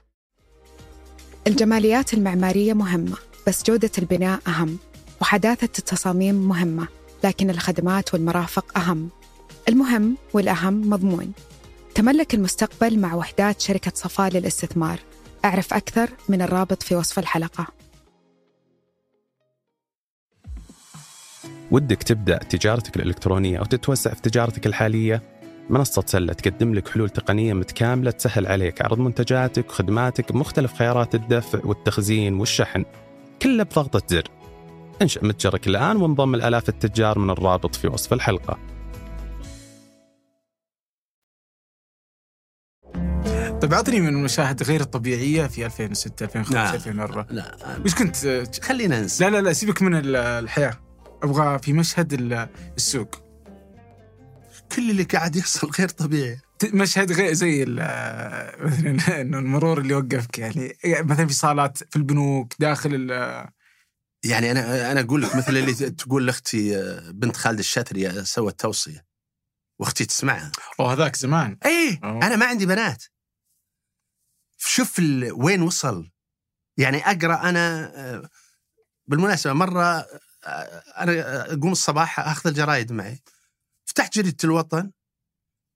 الجماليات المعمارية مهمة بس جودة البناء أهم وحداثة التصاميم مهمة لكن الخدمات والمرافق أهم. المهم والأهم مضمون. تملك المستقبل مع وحدات شركة صفاء للاستثمار. أعرف أكثر من الرابط في وصف الحلقة. ودك تبدأ تجارتك الإلكترونية أو تتوسع في تجارتك الحالية؟ منصة سلة تقدم لك حلول تقنية متكاملة تسهل عليك عرض منتجاتك وخدماتك بمختلف خيارات الدفع والتخزين والشحن. كله بضغطة زر. انشأ متجرك الآن وانضم الآلاف التجار من الرابط في وصف الحلقة. طيب أعطني من المشاهد غير الطبيعية في 2006 2005 لا. 2004 لا وش كنت؟ خلينا ننسى. لا لا لا سيبك من ال- الحياة. أبغى في مشهد ال- السوق. كل اللي قاعد يحصل غير طبيعي. مشهد غير زي [LAUGHS] مثلا إنه المرور اللي وقفك يعني مثلا في صالات في البنوك داخل ال- يعني أنا أنا أقول لك مثل اللي تقول لأختي آه، بنت خالد الشاتري آه، سوت توصية. وأختي تسمعها. أوه هذاك زمان. أوه. أنا ما عندي بنات. شوف ال... وين وصل. يعني أقرأ أنا آه، بالمناسبة مرة آه، أنا أقوم الصباح أخذ الجرايد معي. فتحت جريدة الوطن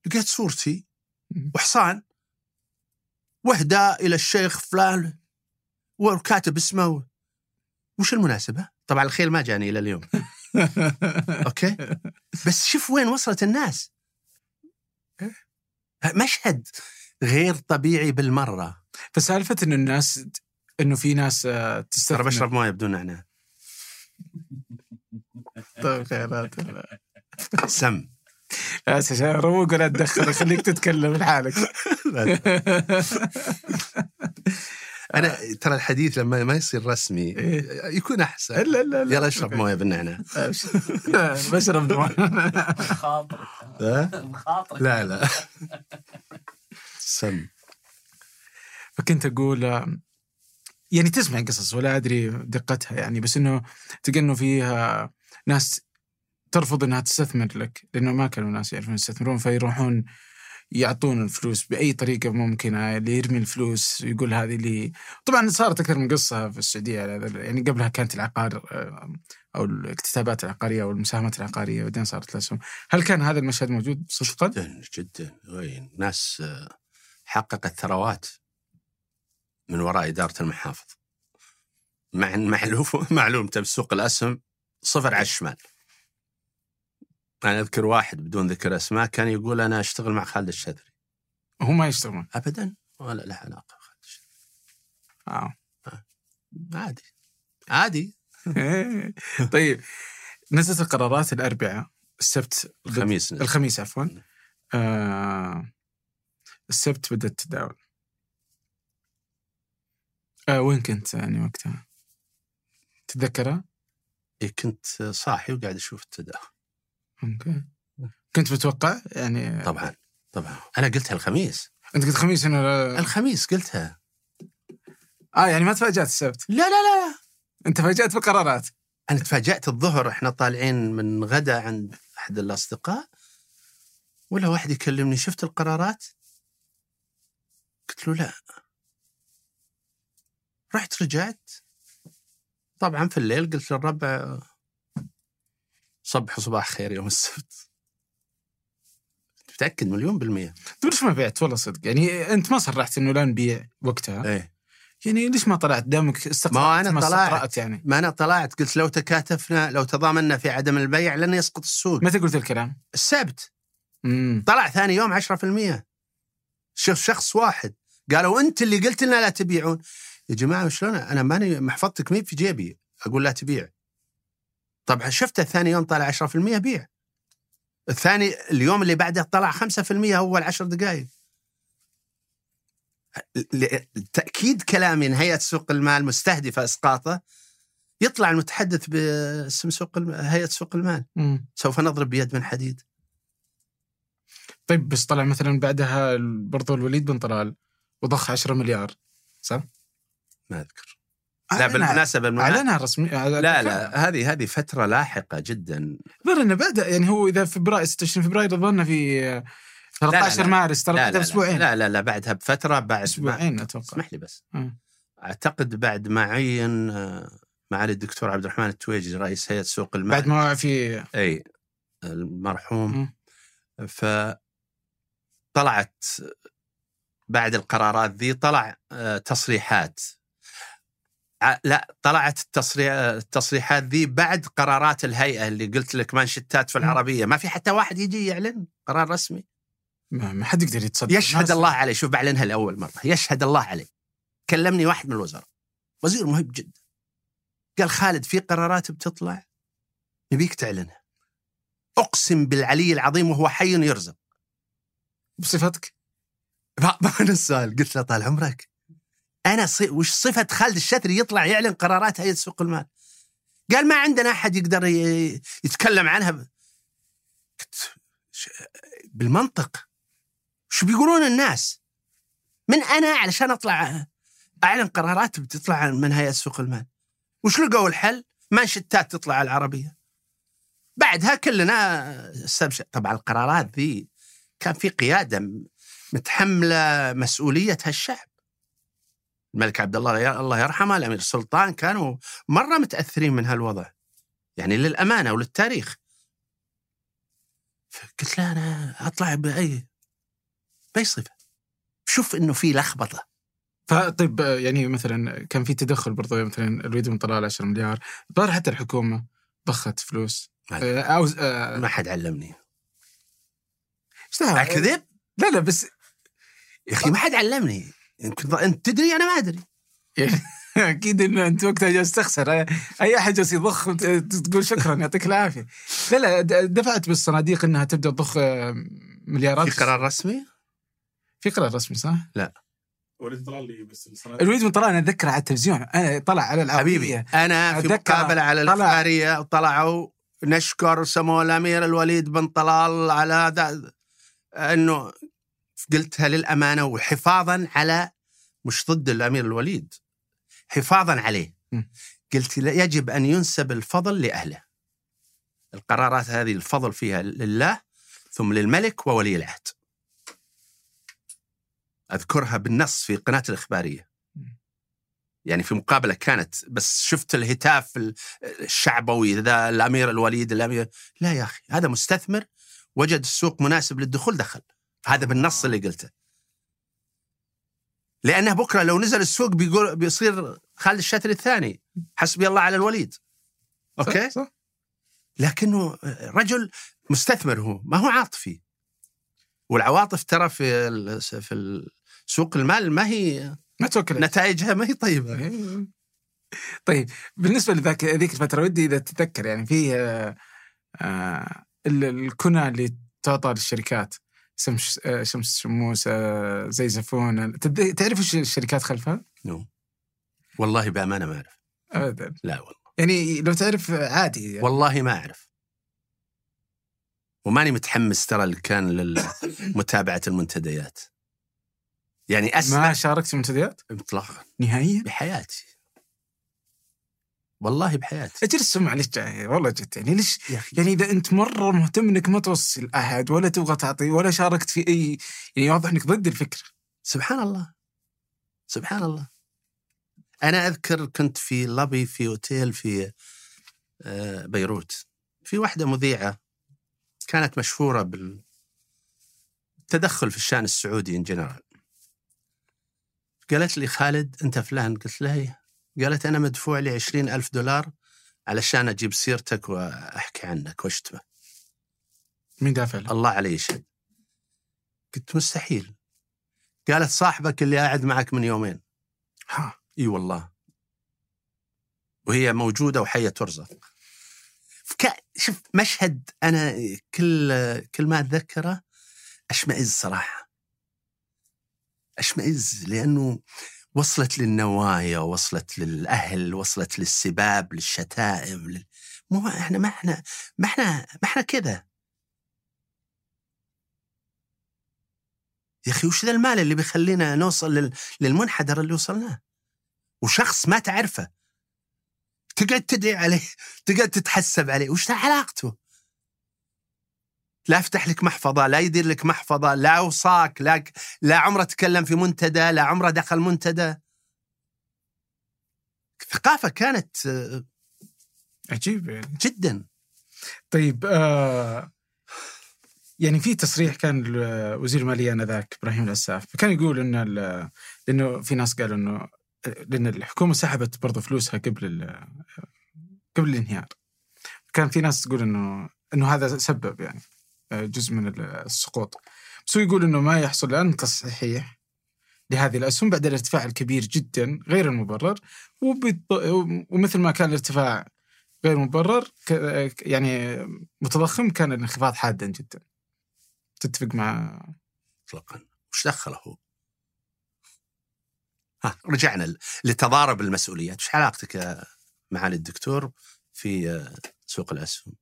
لقيت صورتي وحصان. واهداء إلى الشيخ فلان وكاتب اسمه. وش المناسبة؟ طبعا الخيل ما جاني إلى اليوم. [LAUGHS] أوكي؟ بس شوف وين وصلت الناس. مشهد. غير طبيعي بالمرة. فسالفة انه الناس إنه في ناس آه، ترى تستثمر بشرب موية بدون نعناع [LAUGHS] طيب خيرات سم. بس عشان روق ولا تدخل خليك تتكلم لحالك. [LAUGHS] أنا ترى الحديث لما ما يصير رسمي إيه. يكون أحسن. لا لا لا يلا اشرب موية بالنعناع بشرب [LAUGHS] ها؟ مخاطر لا لا. سم. فكنت أقول يعني تسمع قصص ولا أدري دقتها يعني بس إنه تلقى إنه فيها ناس ترفض إنها تستثمر لك لأنه ما كانوا ناس يعرفون يستثمرون فيروحون يعطون الفلوس بأي طريقة ممكنة اللي يرمي الفلوس ويقول هذه اللي طبعا صارت أكثر من قصة في السعودية يعني قبلها كانت العقار أو الاكتتابات العقارية أو المساهمات العقارية بعدين صارت الاسهم هل كان هذا المشهد موجود صدقا؟ جدا جدا ناس حققت ثروات من وراء إدارة المحافظ. مع معلوم [LAUGHS] معلوم تبي سوق الأسهم صفر على الشمال. أنا أذكر واحد بدون ذكر أسماء كان يقول أنا أشتغل مع خالد الشذري. هم ما يشتغلون ابدا؟ ولا له علاقة بخالد الشذري. آه. عادي. عادي. [LAUGHS] طيب نزلت القرارات الأربعاء السبت الخميس نزل. الخميس عفوا. آه. السبت بدأت التداول آه وين كنت يعني وقتها؟ تتذكرها؟ إيه كنت صاحي وقاعد أشوف التداول. أوكي. كنت متوقع؟ يعني طبعا طبعا. أنا قلتها الخميس. أنت قلت خميس لا- الخميس قلتها. آه يعني ما تفاجأت السبت. لا لا لا. أنت فاجات بالقرارات أنا تفاجأت الظهر إحنا طالعين من غدا عند أحد الأصدقاء ولا واحد يكلمني. شفت القرارات؟ قلت له لا. رحت رجعت. طبعا في الليل قلت للربع صبح صباح خير يوم السبت. متأكد مليون بالمية. طيب ليش ما بعت؟ والله صدق. يعني أنت ما صرحت إنه لا نبيع وقتها. إيه. يعني ليش ما طلعت؟ دامك استقرأت ما أنا ما طلعت. يعني. ما أنا طلعت. قلت لو تكاتفنا لو تضامنا في عدم البيع لن يسقط السوق متى قلت الكلام؟ السبت. امم طلع ثاني يوم 10% شوف شخص واحد. قالوا أنت اللي قلت لنا لا تبيعون. يا جماعة شلون؟ أنا ماني محفظتك مي في جيبي أقول لا تبيع. طبعا شفته الثاني يوم طلع 10% بيع. الثاني اليوم اللي بعده طلع 5% اول 10 دقائق تاكيد كلامي ان هيئه سوق المال مستهدفة أسقاطة يطلع المتحدث باسم سوق. هيئة سوق المال. مم. سوف نضرب بيد من حديد. طيب بس طلع مثلا بعدها برضو الوليد بن طلال وضخ 10 مليار صح؟ ما أذكر. لا بالمناسبة بالمناسبة- اعلنها رسمي لا لا هذه هذه فترة لاحقة جدا. غير إنه بدا يعني هو إذا فبراير 26 فبراير ظلنا في آه، 13 لا. مارس ترى لا بعدها لا, باسبوعين لا لا لا بعدها بفترة بعد أسبوعين أتوقع. اسمح لي بس. مم. أعتقد بعد ما عين آه، معالي الدكتور عبد الرحمن التويجي رئيس هيئة سوق المال. بعد ما في أي المرحوم. مم. ف طلعت بعد القرارات ذي طلع آه، تصريحات. لا طلعت التصريح التصريحات ذي بعد قرارات الهيئة اللي قلت لك مانشتات في. العربية. ما في حتى واحد يجي يعلن قرار رسمي. ما ما حد يقدر يتصدق. يشهد الله عليه. شوف بعلنها لأول مرة. يشهد الله عليه. كلمني واحد من الوزراء. وزير مهم جدا. قال خالد في قرارات بتطلع؟ نبيك تعلنها. أقسم بالعلي العظيم وهو حي يرزق. بصفتك؟ بعض السؤال؟ قلت له طال عمرك. أنا صي... وش صفة خالد الشتري يطلع يعلن قرارات هيئه سوق المال؟ قال ما عندنا أحد يقدر ي... يتكلم عنها. ب... بالمنطق. شو بيقولون الناس؟ من أنا علشان أطلع أعلن قرارات بتطلع من هيئة سوق المال. وش لقوا الحل؟ مانشتات تطلع على العربية. بعدها كلنا استبشر طبعا القرارات ذي كان في قيادة متحملة مسؤولية هالشعب. الملك عبد الله الله يرحمه الأمير سلطان كانوا مرة متأثرين من هالوضع. يعني للأمانة وللتاريخ. فقلت له أنا أطلع باي بأي صفة. شوف إنه في لخبطة. فطيب يعني مثلا كان في تدخل برضو مثلا الوليد بن طلال 10 مليار ظهر حتى الحكومة ضخت فلوس ما أو آه، ما حد علمني. أكذب؟ لا لا بس يا أخي ما حد علمني. يمكن أنت تدري؟ أنا ما أدري. يعني [LAUGHS] أكيد انه أنت وقتها جالس تخسر. أي أحد جالس يضخ تقول شكرا يعطيك العافية. لا لا د- دفعت بالصناديق إنها تبدأ تضخ آه، مليارات. في قرار رسمي؟ في قرار رسمي صح؟ وليد طلال لي بس الصناديق. الوليد بن طلال أنا اتذكر على التلفزيون. أنا طلع على العربية. حبيبي أنا في مقابلة على طلع- الأخبارية وطلعوا نشكر سمو الأمير الوليد بن طلال على هذا أنه قلتها للأمانة وحفاظا على مش ضد الأمير الوليد حفاظا عليه. قلت يجب أن ينسب الفضل لأهله. القرارات هذه الفضل فيها لله ثم للملك وولي العهد. أذكرها بالنص في قناة الإخبارية. يعني في مقابلة كانت بس شفت الهتاف ال- الشعبوي ذا الأمير الوليد الامير لا يا أخي هذا مستثمر وجد السوق مناسب للدخول دخل. هذا بالنص اللي قلته. لأنه بكرة لو نزل السوق بيقول بيصير خالد الشتري الثاني. حسبي الله على الوليد. أوكي؟ صح؟ صح؟ لكنه رجل مستثمر هو ما هو عاطفي. والعواطف ترى في في سوق المال ما هي ما توكل نتائجها ما هي طيبة. إيه. طيب بالنسبة لذاك ذيك الفترة ودي إذا تتذكر يعني في آه، آه، الكنى اللي تعطى للشركات. شمس شمس شموس زي زفون. تعرف إيش الشركات خلفها؟ نو. والله بأمانة ما أعرف. ابدا. لا والله. يعني لو تعرف عادي يعني. والله ما أعرف. وماني متحمس ترى اللي كان لمتابعه [LAUGHS] المنتديات. يعني ما اسمع شاركت في المنتديات؟ اطلاقا. نهائيا؟ بحياتي. والله بحياتي. أجل السمع ليش جاي؟ والله جد يعني ليش؟ يا يعني إذا أنت مرة مهتم إنك ما توصل أحد ولا تبغى تعطي ولا شاركت في أي يعني واضح إنك ضد الفكرة سبحان الله. سبحان الله. أنا أذكر كنت في لابي في أوتيل في آه، بيروت. في واحدة مذيعة كانت مشهورة بالتدخل في الشأن السعودي ان جنرال قالت لي خالد أنت فلان؟ قلت لها إيه. قالت أنا مدفوع لي عشرين ألف دولار علشان أجيب سيرتك وأحكي عنك واشتمه مين دافع له؟ الله علي يشهد قلت مستحيل. قالت صاحبك اللي قاعد معك من يومين. ها. إي والله. وهي موجودة وحية ترزق. شوف مشهد أنا كل كل ما أتذكره أشمئز صراحة. أشمئز لأنه وصلت للنوايا وصلت للأهل وصلت للسباب للشتائم لل... مو إحنا ما إحنا ما إحنا ما إحنا كذا. يا أخي وش ذا المال اللي بيخلينا نوصل لل... للمنحدر اللي وصلناه؟ وشخص ما تعرفه. تقعد تدعي عليه تقعد تتحسب عليه. وش علاقته؟ لا افتح لك محفظة لا يدير لك محفظة لا أوصاك لا لا عمرة تكلم في منتدى لا عمرة دخل منتدى. ثقافة كانت آه، عجيب يعني. جدا. طيب آه يعني في تصريح كان وزير الماليه آنذاك إبراهيم العساف فكان يقول إن لأنه في ناس قالوا إنه لأن الحكومة سحبت برضه فلوسها قبل قبل الانهيار. كان في ناس تقول إنه إنه هذا سبب يعني. جزء من ال- السقوط. بس هو يقول إنه ما يحصل الآن تصحيح لهذه الأسهم بعد الارتفاع الكبير جدا غير المبرر وبالض- ومثل ما كان الارتفاع غير مبرر ك- يعني متضخم كان الانخفاض حادا جدا. تتفق مع اطلاقا. وش دخله هو؟ ها رجعنا لتضارب المسؤوليات. وش علاقتك معالي الدكتور في آه، سوق الأسهم؟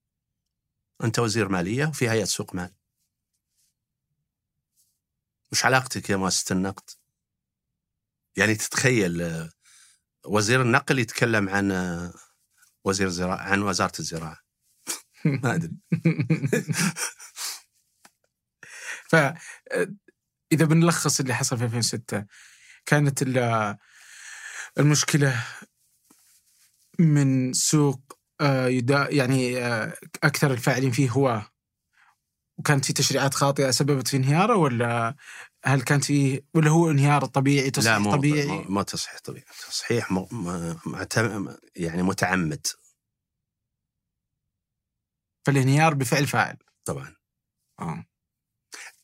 أنت وزير مالية وفي هيئة سوق مال. وش علاقتك يا مؤسسة النقد؟ يعني تتخيل آه، وزير النقل يتكلم عن آه، وزير الزراعه عن وزارة الزراعة. [LAUGHS] ما أدري. [LAUGHS] ف إذا بنلخص اللي حصل في 2006 كانت ال- المشكلة من سوق آه، يعني آه، أكثر الفاعلين فيه هو وكانت في تشريعات خاطئة سببت في انهياره ولا هل كانت فيه ولا هو انهيار طبيعي لا تصحيح مو طبيعي؟ مو تصحيح طبيعي. تصحيح م... م... معتم... يعني متعمد. فالانهيار بفعل فاعل. طبعا. آه.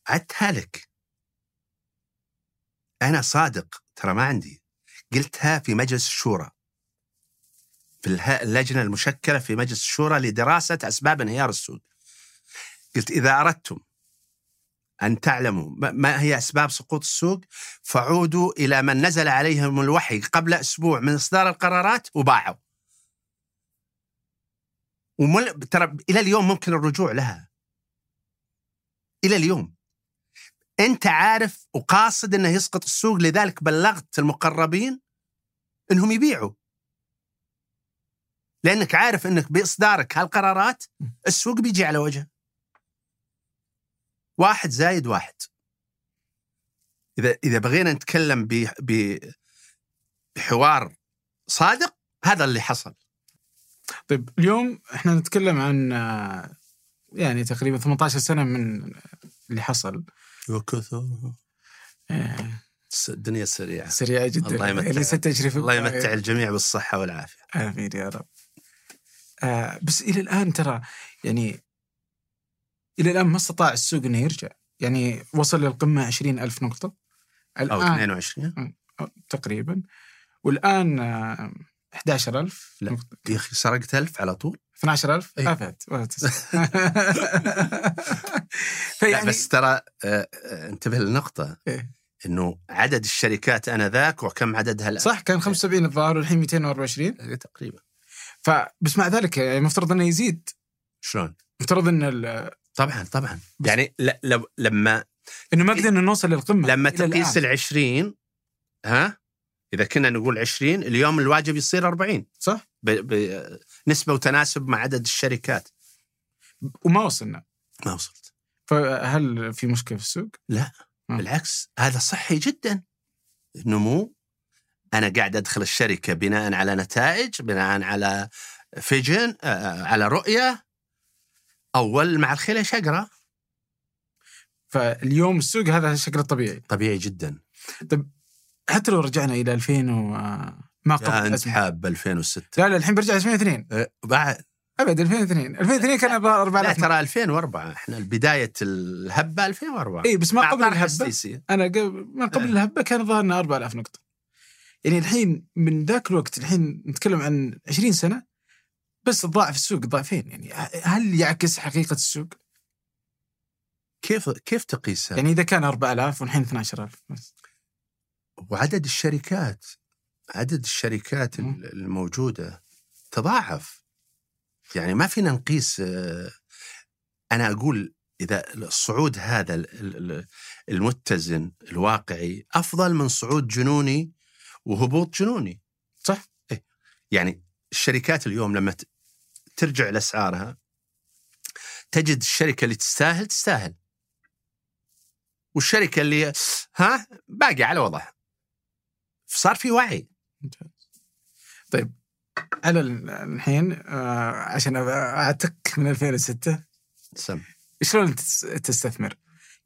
عدتها لك أنا صادق ترى ما عندي. قلتها في مجلس الشورى. في اللجنة المشكلة في مجلس الشورى لدراسة أسباب انهيار السوق قلت إذا أردتم أن تعلموا ما- هي أسباب سقوط السوق فعودوا إلى من نزل عليهم الوحي قبل أسبوع من إصدار القرارات وباعوا. ومل... ترى إلى اليوم ممكن الرجوع لها. إلى اليوم. أنت عارف وقاصد إنه يسقط السوق لذلك بلغت المقربين إنهم يبيعوا. لأنك عارف إنك بإصدارك هالقرارات السوق بيجي على وجهه. واحد زايد واحد. إذا إذا بغينا نتكلم ب- ب- بحوار صادق هذا اللي حصل. طيب اليوم إحنا نتكلم عن يعني تقريبا 18 سنة من اللي حصل. وكثر. آه، الدنيا سريعة. سريعة جدا. الله يمتع الله يمتع الجميع بالصحة والعافية. آمين يا رب. آه بس إلى الآن ترى يعني إلى الآن ما استطاع السوق إنه يرجع، يعني وصل للقمة 20 ألف نقطة. أو الان 22 تقريبا. والآن آه 11000 لا. يا أخي سرقت ألف على طول؟ 12000 أي. افات ولا [LAUGHS] فيعني بس ترى آه، آه، انتبه للنقطة. إيه. إنه عدد الشركات آنذاك وكم عددها الآن؟ صح كان 75 الظاهر والحين 224 إيه، تقريبا. فبس مع ذلك يعني المفترض إنه يزيد. شلون؟ المفترض إن ال- طبعا طبعا. يعني لو لما إنه ما قدرنا نوصل للقمة لما تقيس. ال 20 ها؟ إذا كنا نقول 20 اليوم الواجب يصير 40 صح. ب- بنسبة وتناسب مع عدد الشركات. وما وصلنا. ما وصلت. فهل في مشكلة في السوق؟ لا. مم. بالعكس هذا صحي جدا. نمو أنا قاعد أدخل الشركة بناء على نتائج بناء على فيجن آه، على رؤية أول مع الخيل شقرة. فاليوم السوق هذا شكله طبيعي. طبيعي جدا. حتى لو رجعنا إلى 2000 و ما قبل انت. حاب 2006 لا لا الحين برجع 2002 آه، بعد. أبد 2002 2002 كان ب لا 4000 ترى 2004 إحنا بدايه الهبة 2004 اي بس ما قبل الهبة. السيسي. أنا قبل ما قبل إيه. الهبة كان ظهرنا 4000 نقطة. يعني الحين من ذاك الوقت الحين نتكلم عن 20 سنة بس ضعف السوق ضعفين يعني هل يعكس حقيقة السوق؟ كيف كيف تقيسها؟ يعني إذا كان 4000 والحين 12000 بس وعدد الشركات عدد الشركات. ال- الموجودة تضاعف يعني ما فينا نقيس آه، أنا أقول إذا الصعود هذا ال- ال- ال- المتزن الواقعي أفضل من صعود جنوني وهبوط جنوني صح. إيه. يعني الشركات اليوم لما ترجع لأسعارها تجد الشركة اللي تستاهل تستاهل والشركة اللي [SNIFFS] ها باقي على وضعها صار في وعي ممتاز. طيب على ال- الحين آه عشان اعتك من 2006 سم شلون تس- تستثمر؟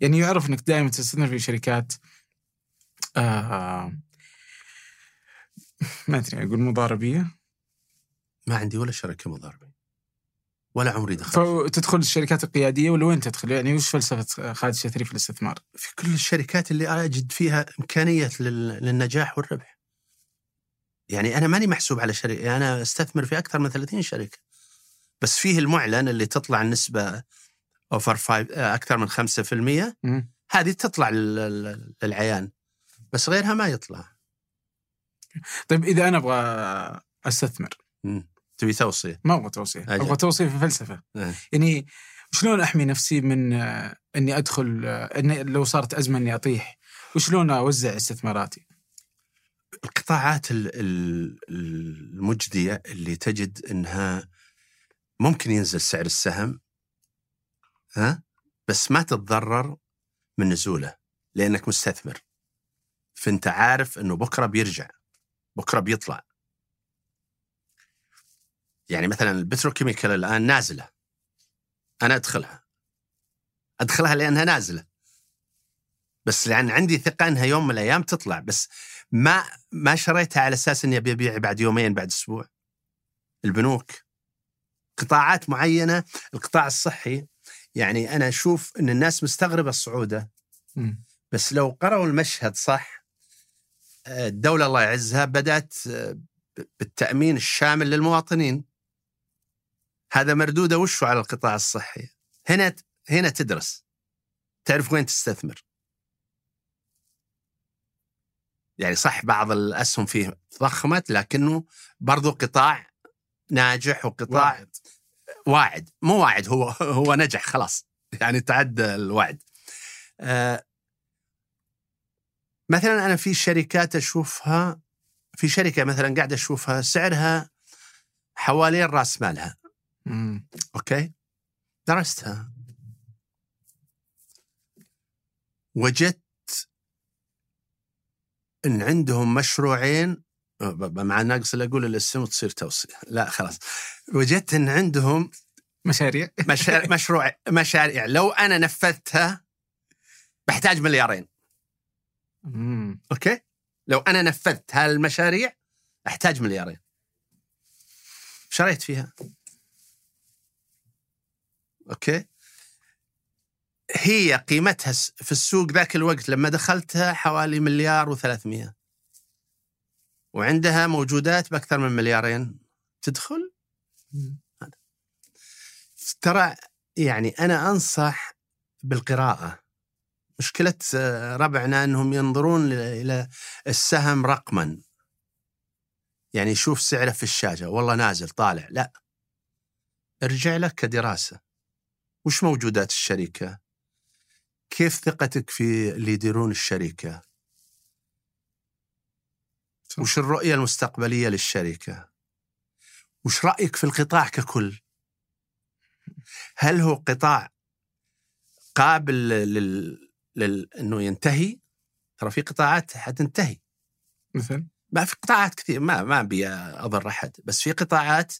يعني يعرف إنك دائما تستثمر في شركات آه [LAUGHS] ما أدري أقول مضاربية؟ ما عندي ولا شركة مضاربة. ولا عمري دخلت. فتدخل الشركات القيادية ولا وين تدخل؟ يعني وش فلسفة خالد الشتري في الاستثمار؟ في كل الشركات اللي أجد فيها إمكانية لل- للنجاح والربح. يعني أنا ماني محسوب على شركة أنا أستثمر في أكثر من 30 شركة. بس فيه المعلن اللي تطلع النسبة over five أكثر من 5% مم. هذه تطلع لل- لل- للعيان. بس غيرها ما يطلع. [LAUGHS] طيب إذا أنا أبغى أستثمر. تبي توصية ما أبغى توصية. أبغى توصية في فلسفة إيه. يعني شلون أحمي نفسي من آه، إني أدخل آه، إني لو صارت أزمة إني أطيح وشلون أوزع استثماراتي؟ القطاعات ال- ال- المجدية اللي تجد إنها ممكن ينزل سعر السهم ها بس ما تتضرر من نزوله لأنك مستثمر فأنت عارف إنه بكرة بيرجع بكرة بيطلع. يعني مثلا البتروكيميكال الآن نازلة. أنا أدخلها. أدخلها لأنها نازلة. بس لأن عندي ثقة إنها يوم من الأيام تطلع. بس ما ما شريتها على أساس إني أبي أبيع بعد يومين بعد أسبوع. البنوك. قطاعات معينة. القطاع الصحي. يعني أنا أشوف إن الناس مستغربة الصعودة. بس لو قرأوا المشهد صح الدولة الله يعزها بدأت آه، بالتأمين الشامل للمواطنين. هذا مردودة وشه على القطاع الصحي؟ هنا هنا تدرس. تعرف وين تستثمر. يعني صح بعض الأسهم فيه ضخمت لكنه برضو قطاع ناجح وقطاع واحد. واعد. مو واعد هو هو نجح خلاص. يعني تعدى الوعد. آه مثلا أنا في شركات أشوفها في شركة مثلا قاعد أشوفها سعرها حوالين راس مالها. مم. أوكي؟ درستها. وجدت إن عندهم مشروعين مع ناقص اللي أقول الاسم وتصير توصية. لا خلاص. وجدت إن عندهم مشاريع. مشاريع مشروع مشاريع. لو أنا نفذتها بحتاج مليارين. أوكي؟ لو أنا نفذت هالمشاريع أحتاج مليارين. شريت فيها؟ أوكي؟ هي قيمتها في السوق ذاك الوقت لما دخلتها حوالي مليار و300 وعندها موجودات بأكثر من مليارين. تدخل. ترى يعني أنا أنصح بالقراءة. مشكلة آه، ربعنا أنهم ينظرون إلى السهم رقما. يعني يشوف سعره في الشاشة والله نازل طالع. لا. ارجع لك كدراسة. وش موجودات الشركة؟ كيف ثقتك في اللي يديرون الشركة؟ صح. وش الرؤية المستقبلية للشركة؟ وش رأيك في القطاع ككل؟ هل هو قطاع قابل لل... لل... إنه ينتهي ترى في قطاعات حتنتهي. مثلا؟ ما في قطاعات كثير ما ما أبي اضر أحد بس في قطاعات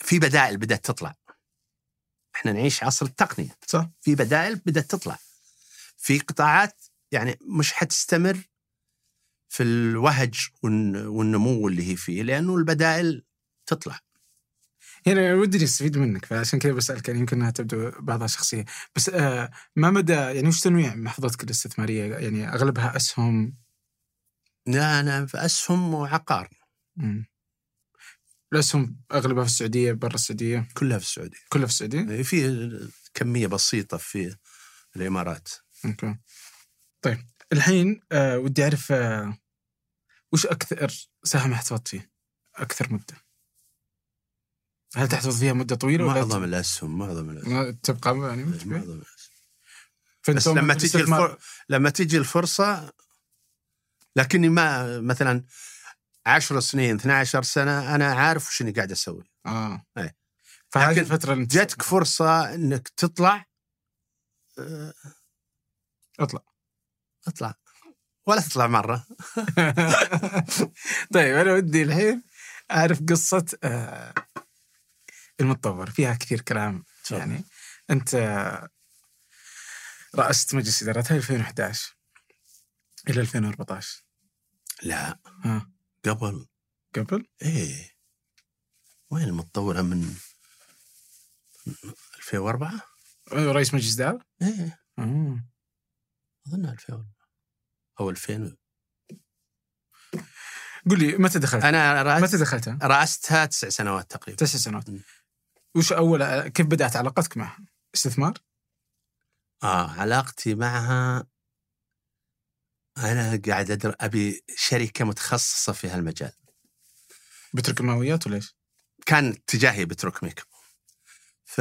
في بدائل بدأت تطلع. إحنا نعيش عصر التقنية. صح. في بدائل بدأت تطلع. في قطاعات يعني مش حتستمر في الوهج والن- والنمو اللي هي فيه لأنه البدائل تطلع. يعني ودي أستفيد منك فعشان كذا بسألك يعني يمكن إنها تبدو بعضها شخصية بس آه ما مدى يعني وش تنويع محفظتك الاستثماريه؟ يعني أغلبها أسهم لا أنا في أسهم وعقار مم. الأسهم أغلبها في السعودية برا السعودية كلها في السعودية كلها في السعودية في كمية بسيطة في الإمارات أوكي طيب الحين آه ودي أعرف آه وش أكثر سهم احتفظت فيه؟ أكثر مدة؟ هل تحتفظ فيها مدة طويلة ولا معظم الأسهم معظم الأسهم. تبقى يعني معظم الأسهم. بس لما تيجي الفر... لما تيجي الفرصة لكني ما مثلا 10 سنين 12 سنة أنا عارف وش إني قاعد أسوي. آه. إيه. فهذه الفترة اللي جاتك فرصة إنك تطلع آه، اطلع. اطلع. ولا تطلع مرة. [LAUGHS] طيب أنا ودي الحين أعرف قصة آه المتطور فيها كثير كلام تفضل. يعني أنت رأست مجلس إدارتها 2011 إلى 2014 لا ها قبل قبل إيه وين المتطورة من 2004 أيوة، رئيس مجلس إدارة؟ إيه آه. أظن 2004 أو 2000 قل لي متى دخلت؟ أنا رأست متى دخلتها؟ رأستها تسع سنوات تقريبا تسع سنوات. وش اول كيف بدأت علاقتك معها؟ استثمار؟ آه علاقتي معها أنا قاعد ادر أبي شركة متخصصة في هالمجال بترك المهويات ولا إيش؟ كان اتجاهي بتروك ميك اب ف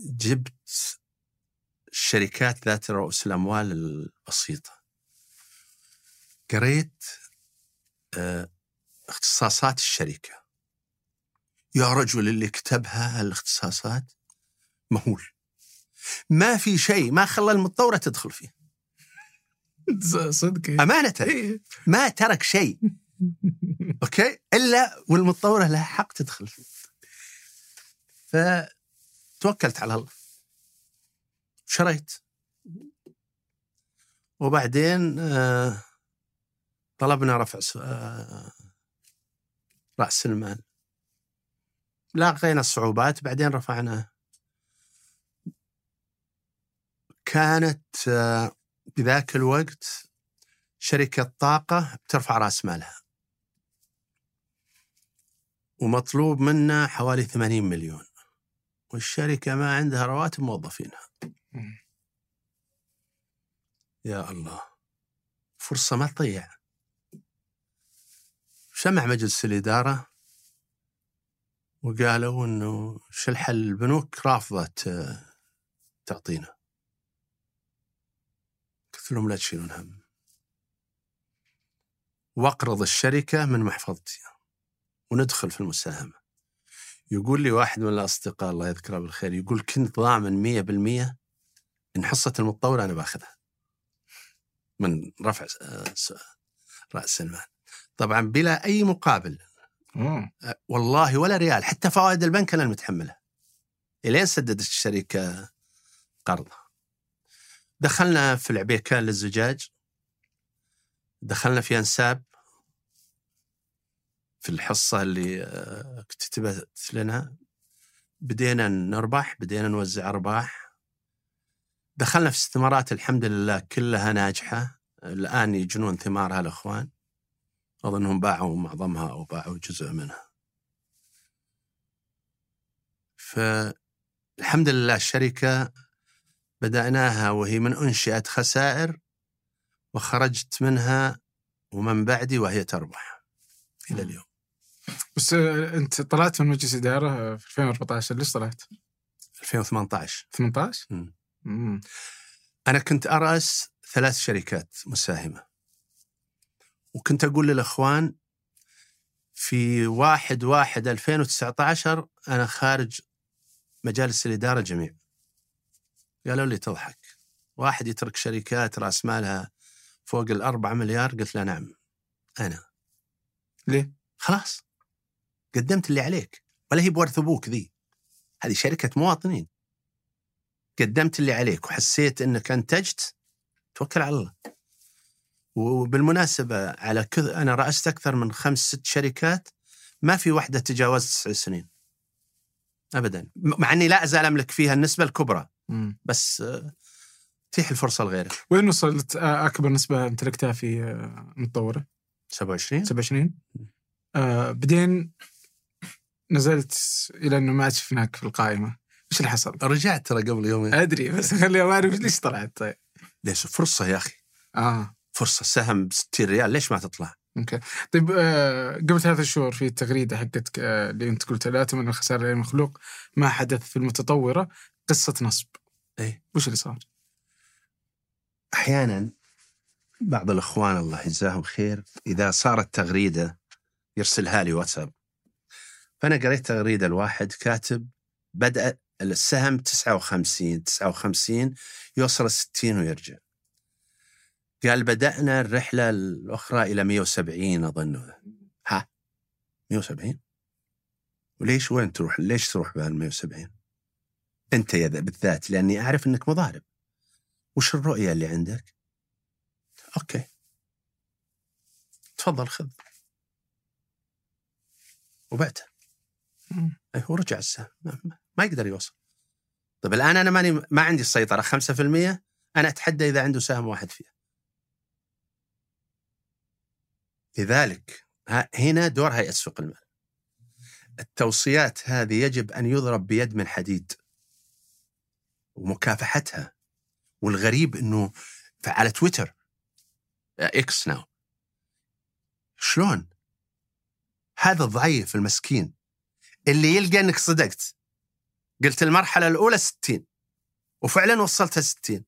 جبت الشركات ذات رؤوس الأموال البسيطة قريت آه، اختصاصات الشركة يا رجل اللي كتبها هالاختصاصات مهول. ما في شيء ما خلى المتطوره تدخل فيه. [LAUGHS] صدق أمانة. إيه. ما ترك شيء. أوكي؟ إلا والمتطوره لها حق تدخل فيه. فتوكلت على الله. شريت. وبعدين آه، طلبنا رفع آه، رأس المال. لاقينا الصعوبات بعدين رفعناه كانت آه، بذاك الوقت شركة طاقة بترفع رأس مالها. ومطلوب منا حوالي 80 مليون. والشركة ما عندها رواتب موظفينها. يا الله. فرصة ما تضيع. سمع مجلس الإدارة وقالوا إنه شو الحل؟ البنوك رافضة ت- تعطينا. قلت لهم لا تشيلون هم. واقرض الشركة من محفظتي. وندخل في المساهمة. يقول لي واحد من الأصدقاء الله يذكره بالخير يقول كنت ضامن مية بالمية إن حصة المتطور أنا باخذها. من رفع س- س- رأس المال. طبعا بلا أي مقابل. أه، والله ولا ريال حتى فوائد البنك أنا المتحملها. إلين سددت الشركة قرضها دخلنا في العبيكان للزجاج. دخلنا في أنساب. في الحصة اللي آه، كتبت لنا. بدينا نربح بدينا نوزع أرباح. دخلنا في استثمارات الحمد لله كلها ناجحة. الآن يجنون ثمارها الأخوان. أظنهم باعوا معظمها أو باعوا جزء منها فالحمد لله الشركة بدأناها وهي من أنشئت خسائر وخرجت منها ومن بعدي وهي تربح إلى اليوم بس آه، أنت طلعت من مجلس آه، في 2014 ليش طلعت؟ 2018 18 مم. مم. أنا كنت أرأس ثلاث شركات مساهمة وكنت أقول للأخوان في واحد واحد 2019 أنا خارج مجالس الإدارة جميع. قالوا لي تضحك. واحد يترك شركات رأس مالها فوق الأربعة مليار قلت له نعم أنا. ليه؟ خلاص. قدمت اللي عليك. ولا هي بورث أبوك ذي. هذه شركة مواطنين. قدمت اللي عليك وحسيت إنك أنتجت توكل على الله. وبالمناسبة على كذا أنا رأست أكثر من خمس ست شركات ما في واحدة تجاوزت تسع سنين. ابدا م- مع إني لا أزال أملك فيها النسبة الكبرى مم. بس آه، تيح الفرصة لغيرك. وين وصلت آه، أكبر نسبة امتلكتها في آه، متطورة؟ 27 27 مم. آه بعدين نزلت إلى أنه ما عاد شفناك في القائمة وش اللي حصل؟ رجعت ترى قبل يومين أدري بس خليني ما أعرف ليش طلعت طيب ليش فرصة يا أخي آه فرصة سهم ب 60 ريال ليش ما تطلع؟ أوكي. طيب آه قبل ثلاثة شهور في التغريدة حقتك آه اللي أنت قلت لا تمن الخساره للمخلوق ما حدث في المتطورة قصة نصب. إيه. وش اللي صار؟ أحيانا بعض الأخوان الله يجزاهم خير إذا صارت تغريدة يرسلها لي واتساب. فأنا قريت تغريدة الواحد كاتب بدا السهم 59 59 يوصل 60 ويرجع. قال بدأنا الرحلة الأخرى إلى 170 أظن. ها 170 وليش وين تروح؟ ليش تروح بهال 170 أنت يا ذا بالذات لأني أعرف أنك مضارب. وش الرؤية اللي عندك؟ أوكي. تفضل خذ. وبعته. مم. أي هو رجع السهم. ما يقدر يوصل. طيب الآن أنا ماني ما عندي السيطرة 5% أنا أتحدى إذا عنده سهم واحد فيها. لذلك هنا دور هيئة سوق المال. التوصيات هذه يجب أن يضرب بيد من حديد ومكافحتها والغريب أنه على تويتر إكس ناو شلون؟ هذا الضعيف المسكين اللي يلقى أنك صدقت. قلت المرحلة الأولى 60 وفعلا وصلتها 60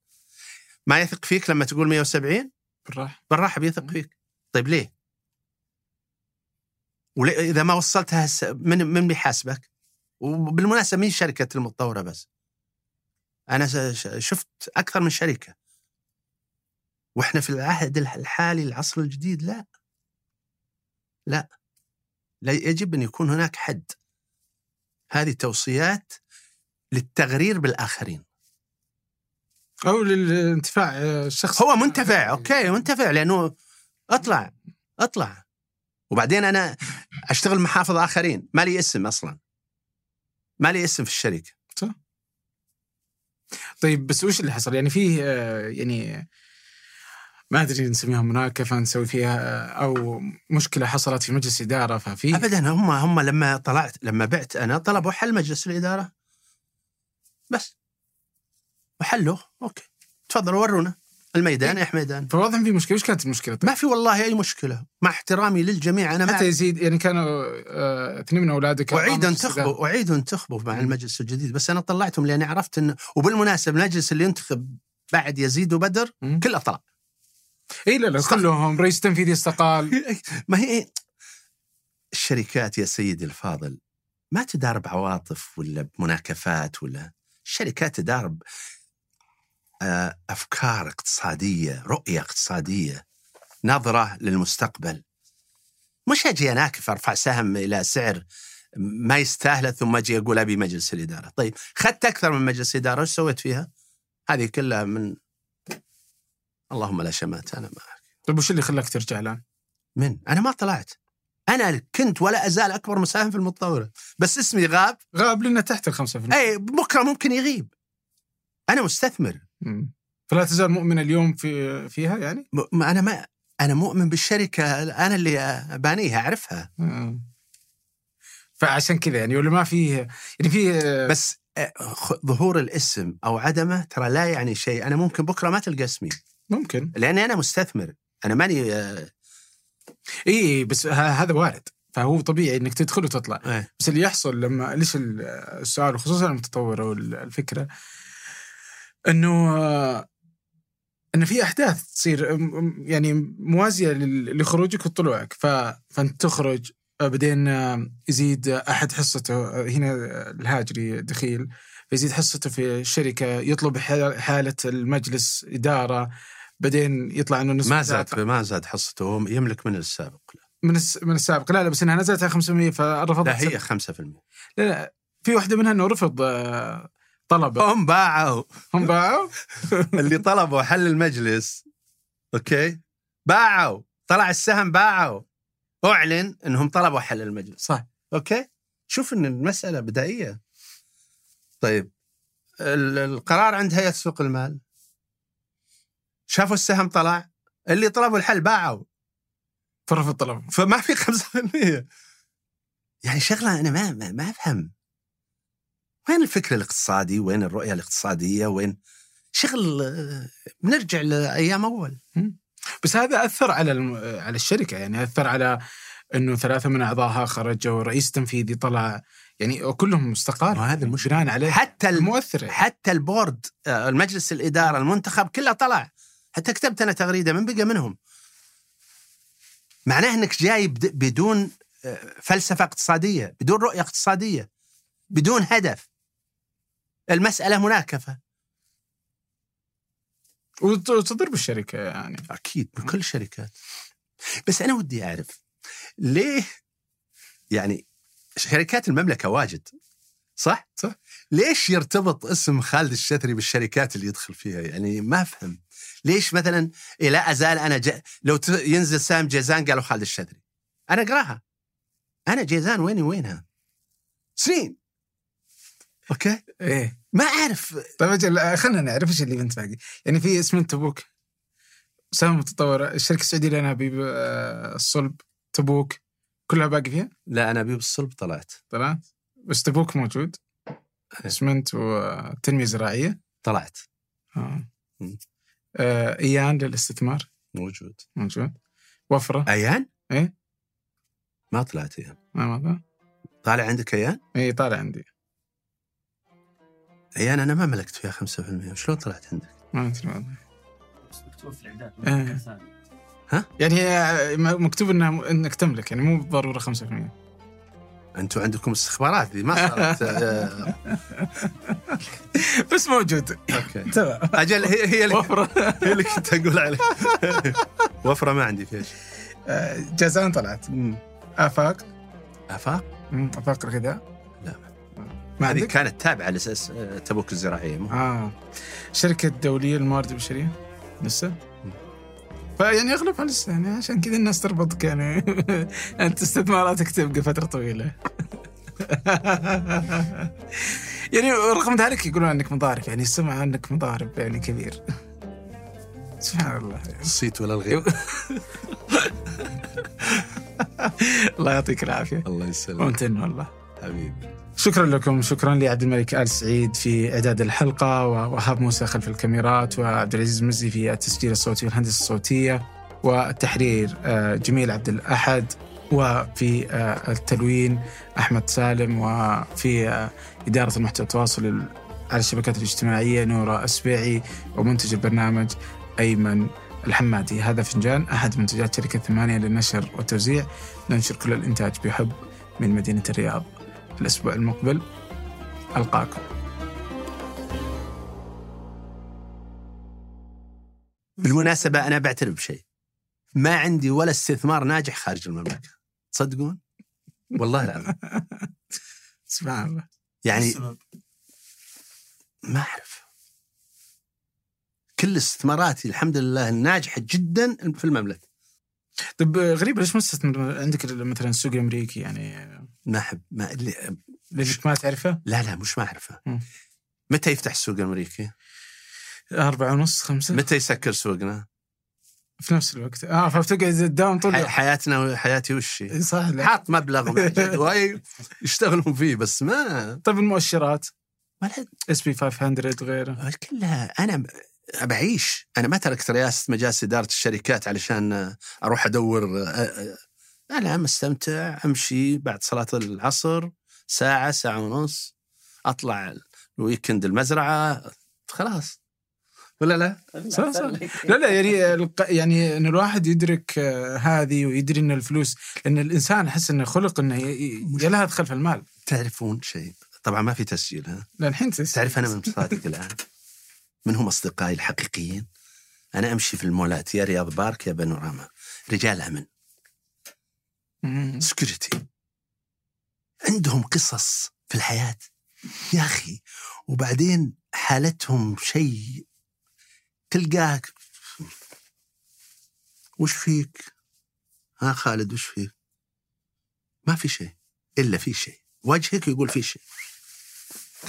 ما يثق فيك لما تقول 170 بالراحة. بالراحة بيثق فيك. طيب ليه؟ وليه إذا ما وصلتها من من بيحاسبك؟ وبالمناسبة مين شركة المتطورة بس؟ أنا شفت أكثر من شركة. وإحنا في العهد الح- الحالي العصر الجديد لا. لا. لا يجب أن يكون هناك حد. هذه توصيات للتغرير بالآخرين. أو للانتفاع آه، الشخص هو منتفع أوكي منتفع لأنه أطلع أطلع. وبعدين أنا أشتغل محافظ آخرين. ما لي اسم أصلا. ما لي اسم في الشركة. طيب بس وش اللي حصل؟ يعني فيه آه، يعني ما أدري نسميها مناكفه نسوي فيها آه، أو مشكلة حصلت في مجلس إدارة ففي؟ ابدا هم هم لما طلعت لما بعت أنا طلبوا حل مجلس الإدارة. بس. وحلوه. أوكي. تفضلوا ورونا. الميدان يا حميدان فواضح في مشكلة وش كانت المشكلة؟ طيب؟ ما في والله أي مشكلة. مع احترامي للجميع أنا حتى يزيد يعني كانوا آه، اثنين من أولادك اعيد انتخبوا اعيد انتخبوا مع المجلس الجديد. بس أنا طلعتهم لأني عرفت انه وبالمناسبة المجلس اللي ينتخب بعد يزيد وبدر. كله طلع اي لا لا. كلهم رئيس تنفيذي استقال. [LAUGHS] ما هي الشركات يا سيدي الفاضل ما تدار بعواطف ولا بمناكفات ولا؟ الشركات تدار أفكار اقتصادية رؤية اقتصادية نظرة للمستقبل مش أجي اناكف أرفع سهم إلى سعر ما يستاهله ثم أجي أقول أبي مجلس الإدارة، طيب خدت أكثر من مجلس إدارة وش سويت فيها؟ هذه كلها من اللهم لا شمات أنا ما طيب وش اللي خلاك ترجع الآن؟ من؟ أنا ما طلعت. أنا كنت ولا أزال أكبر مساهم في المتطورة، بس اسمي غاب، غاب لنا تحت ال 5% اي بكرة ممكن يغيب. أنا مستثمر، مم. فلا تزال مؤمن اليوم في فيها يعني؟ م- ما أنا ما أنا مؤمن بالشركة أنا اللي بانيها أعرفها، آه. فعشان كذا يعني ولا ما فيه يعني فيه بس آه، ظهور الاسم أو عدمه ترى لا يعني شيء، أنا ممكن بكرة ما تلقى اسمي، ممكن لأني أنا مستثمر، أنا ماني آه، إي بس ه- هذا وارد فهو طبيعي إنك تدخل وتطلع إيه. بس اللي يحصل لما ليش ال- السؤال وخصوصا المتطور أو ال- الفكرة إنه آه، إنه في أحداث تصير يعني موازية لخروجك وطلوعك. فأنت تخرج آه، بعدين آه، يزيد أحد حصته آه، هنا آه، الهاجري دخيل فيزيد حصته في الشركة يطلب حالة المجلس إدارة بعدين يطلع إنه نسبة ما زاد ما زاد حصته هو يملك من السابق. من. من السابق. لا لا بس إنها نزلت على 500 فرفضت لا هي 5% لا لا في واحدة منها إنه رفض طلبه هم باعوا. هم باعوا؟ [LAUGHS] اللي طلبوا حل المجلس. أوكي؟ باعوا. طلع السهم باعوا. أعلن إنهم طلبوا حل المجلس. صح. أوكي؟ شوف إن المسألة بدائية. طيب. ال- القرار عند هيئة سوق المال. شافوا السهم طلع. اللي طلبوا الحل باعوا. فرف الطلب فما في 5% يعني شغلة أنا ما ما, ما أفهم. وين الفكر الاقتصادي وين الرؤية الاقتصادية؟ وين شغل بنرجع لأيام أول. بس هذا أثر على الم... على الشركة يعني أثر على إنه ثلاثة من اعضائها خرجوا رئيس تنفيذي طلع يعني كلهم استقالوا وهذا المشكلة. عليه حتى ال... مؤثر حتى البورد آه، المجلس الإدارة المنتخب كله طلع. حتى كتبت أنا تغريدة من بقى منهم. معناه إنك جاي بد- بدون آه، فلسفة اقتصادية بدون رؤية اقتصادية بدون هدف. المسألة مناكفة وت- وتضر بالشركة يعني أكيد بكل الشركات بس أنا ودي أعرف ليه يعني شركات المملكة واجد صح؟ صح. ليش يرتبط اسم خالد الشثري بالشركات اللي يدخل فيها؟ يعني ما أفهم. ليش مثلا إيه لا أزال أنا ج... لو. ينزل سام جيزان قالوا خالد الشثري. أنا أقراها. أنا جيزان ويني وينها؟ سنين. أوكي؟ إيه ما أعرف. طيب أجل خلينا نعرف إيش اللي بنت باقي. يعني في اسمنت تبوك سهم متطورة الشركة السعودية للأنابيب آه، الصلب تبوك. كلها باقي فيها؟ لا أنا ابي بالصلب طلعت. طلعت؟ بس تبوك موجود. اسمنت وتنمية زراعية. طلعت. آه. آه، إيان للاستثمار. موجود. موجود. وفرة. أيان؟ إيه؟ ما طلعت إيان. ما ماذا طالع عندك أيان؟ اي طالع عندي. ايان أنا ما ملكت فيها 5% شلون طلعت عندك؟ ما أدري والله بس مكتوب في الإعداد. مكان ثاني. يعني هي مكتوب إنها إنك تملك يعني مو بالضرورة 5% أنتم عندكم استخبارات دي ما صارت آه، [LAUGHS] بس موجود. أوكي. [LAUGHS] تمام. أجل هي هي اللي وفرة. [LAUGHS] هي اللي كنت أقول عليه وفرة ما عندي فيش آه، جازان طلعت. آفاق. آفاق؟ آفاق الغذاء. هذه عندك؟ كانت تابعة لاساس آه، تبوك الزراعية مو آه. شركة دوليه للموارد البشرية لسه؟ فيعني أغلبها لسه يعني عشان كذا الناس تربطك يعني [LAUGHS] أنت استثماراتك تبقى فترة طويلة. [LAUGHS] يعني رغم ذلك يقولون إنك مضارب يعني السمعه إنك مضارب يعني كبير. [LAUGHS] سبحان الله. الصيت ولا الغيب؟ الله يعطيك العافية. الله يسلمك. ممتن والله. حبيبي. شكرا لكم. شكرا لعبد الملك آل سعيد في إعداد الحلقة ووهاب موسى خلف الكاميرات وعبد العزيز مزي في التسجيل الصوتي والهندسة الصوتية والتحرير آه، جميل عبد الأحد وفي آه، التلوين أحمد سالم وفي آه، إدارة المحتوى التواصل على الشبكات الاجتماعية نورة اسبيعي ومنتج البرنامج أيمن الحمادي. هذا فنجان أحد منتجات شركة ثمانية للنشر والتوزيع. ننشر كل الإنتاج بحب من مدينة الرياض. الأسبوع المقبل ألقاكم. بالمناسبة أنا بعترف بشيء. ما عندي ولا استثمار ناجح خارج المملكة. تصدقون؟ والله لا [LAUGHS] سبحان الله. يعني السبب. ما أعرف. كل استثماراتي الحمد لله ناجحه جدا في المملكة. طيب غريب ليش ما تستثمر عندك مثلا السوق الامريكي يعني ما أحب ما اللي- ليش ما تعرفه؟ لا لا مش ما أعرفه مم. متى يفتح السوق الأمريكي؟ أربعة ونص خمسة متى يسكر سوقنا؟ في نفس الوقت آه فبتقعد تداوم طول. حياتنا حياتي وش صح. حاط مبلغ [LAUGHS] يشتغلون فيه بس ما طيب المؤشرات ما لها- S&P 500 وغيره كلها أنا بعيش أنا ما تركت رئاسة مجالس إدارة الشركات علشان أروح أدور أنا مستمتع أمشي بعد صلاة العصر ساعة ساعة ونص أطلع ال weekend المزرعة خلاص. ولا لا؟ صح صح. لا لا يعني يعني إن الواحد يدرك آه، هذه ويدري إن الفلوس لأن الإنسان أحس إنه خلق إنه يلهث خلف المال. تعرفون شيء؟ طبعا ما في تسجيل ها؟ لا الحين تس- تعرف أنا من صادق الآن؟ من هم أصدقائي الحقيقيين؟ أنا أمشي في المولات يا رياض بارك يا بانوراما رجال أمن. سكيورتي عندهم قصص في الحياة. يا أخي وبعدين حالتهم شيء. تلقاك. وش فيك؟ ها خالد وش فيك؟ ما في شيء إلا في شيء. وجهك يقول في شيء.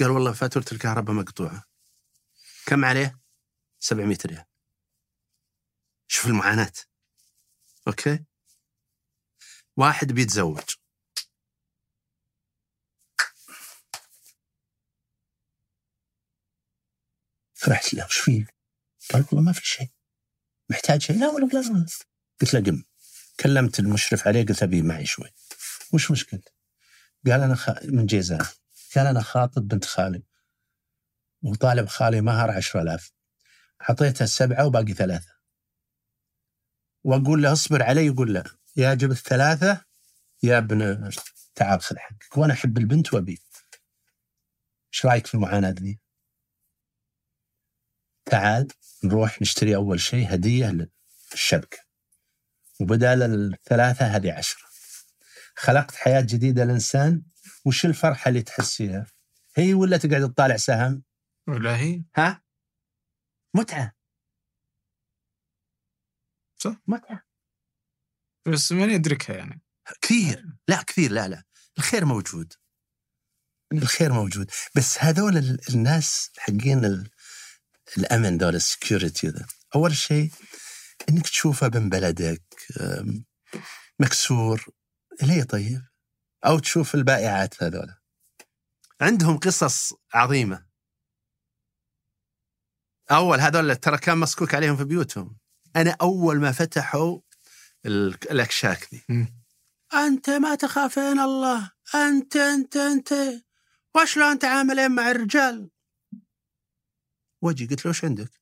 قال والله فاتورة الكهرباء مقطوعة. كم عليه؟ 700 ريال. شوف المعاناة. أوكي؟ واحد بيتزوج. فرحت له وش فيك؟ قال والله ما في شيء. محتاج شيء؟ لا ولا لا لا. قلت له قم. كلمت المشرف عليه قلت أبي معي شوي. وش مشكلتك؟ قال أنا خ... من جيزان قال أنا خاطب بنت خالي. وطالب خالي مهر 10000 أعطيته سبعة وباقي ثلاثة. وأقول له اصبر علي. يقول لا يا جبت ثلاثة يا ابن تعال خذ حقك. وأنا أحب البنت وأبي. إيش رأيك في المعاناة ذي؟ تعال نروح نشتري أول شيء هدية للشبكة. وبدال الثلاثة هذه عشرة. خلقت حياة جديدة للإنسان. وش الفرحة اللي تحسيها؟ هي ولا تقعد تطالع سهم؟ ولا هي. ها؟ متعة. صح. متعة. بس من يدركها يعني. كثير. لا كثير. لا لا. الخير موجود. الخير موجود. بس هذول ال- الناس حقين ال- الأمن دول ال security ذا أول شيء إنك تشوفه ابن بلدك مكسور ليه طيب؟ أو تشوف البائعات هذول. عندهم قصص عظيمة. أول هذول ترى كان مسكوك عليهم في بيوتهم. أنا أول ما فتحوا الاكشاك ذي. أنت ما تخافين الله. أنت أنت أنت. وشلون تعاملين مع الرجال؟ وجي قلت له وش عندك؟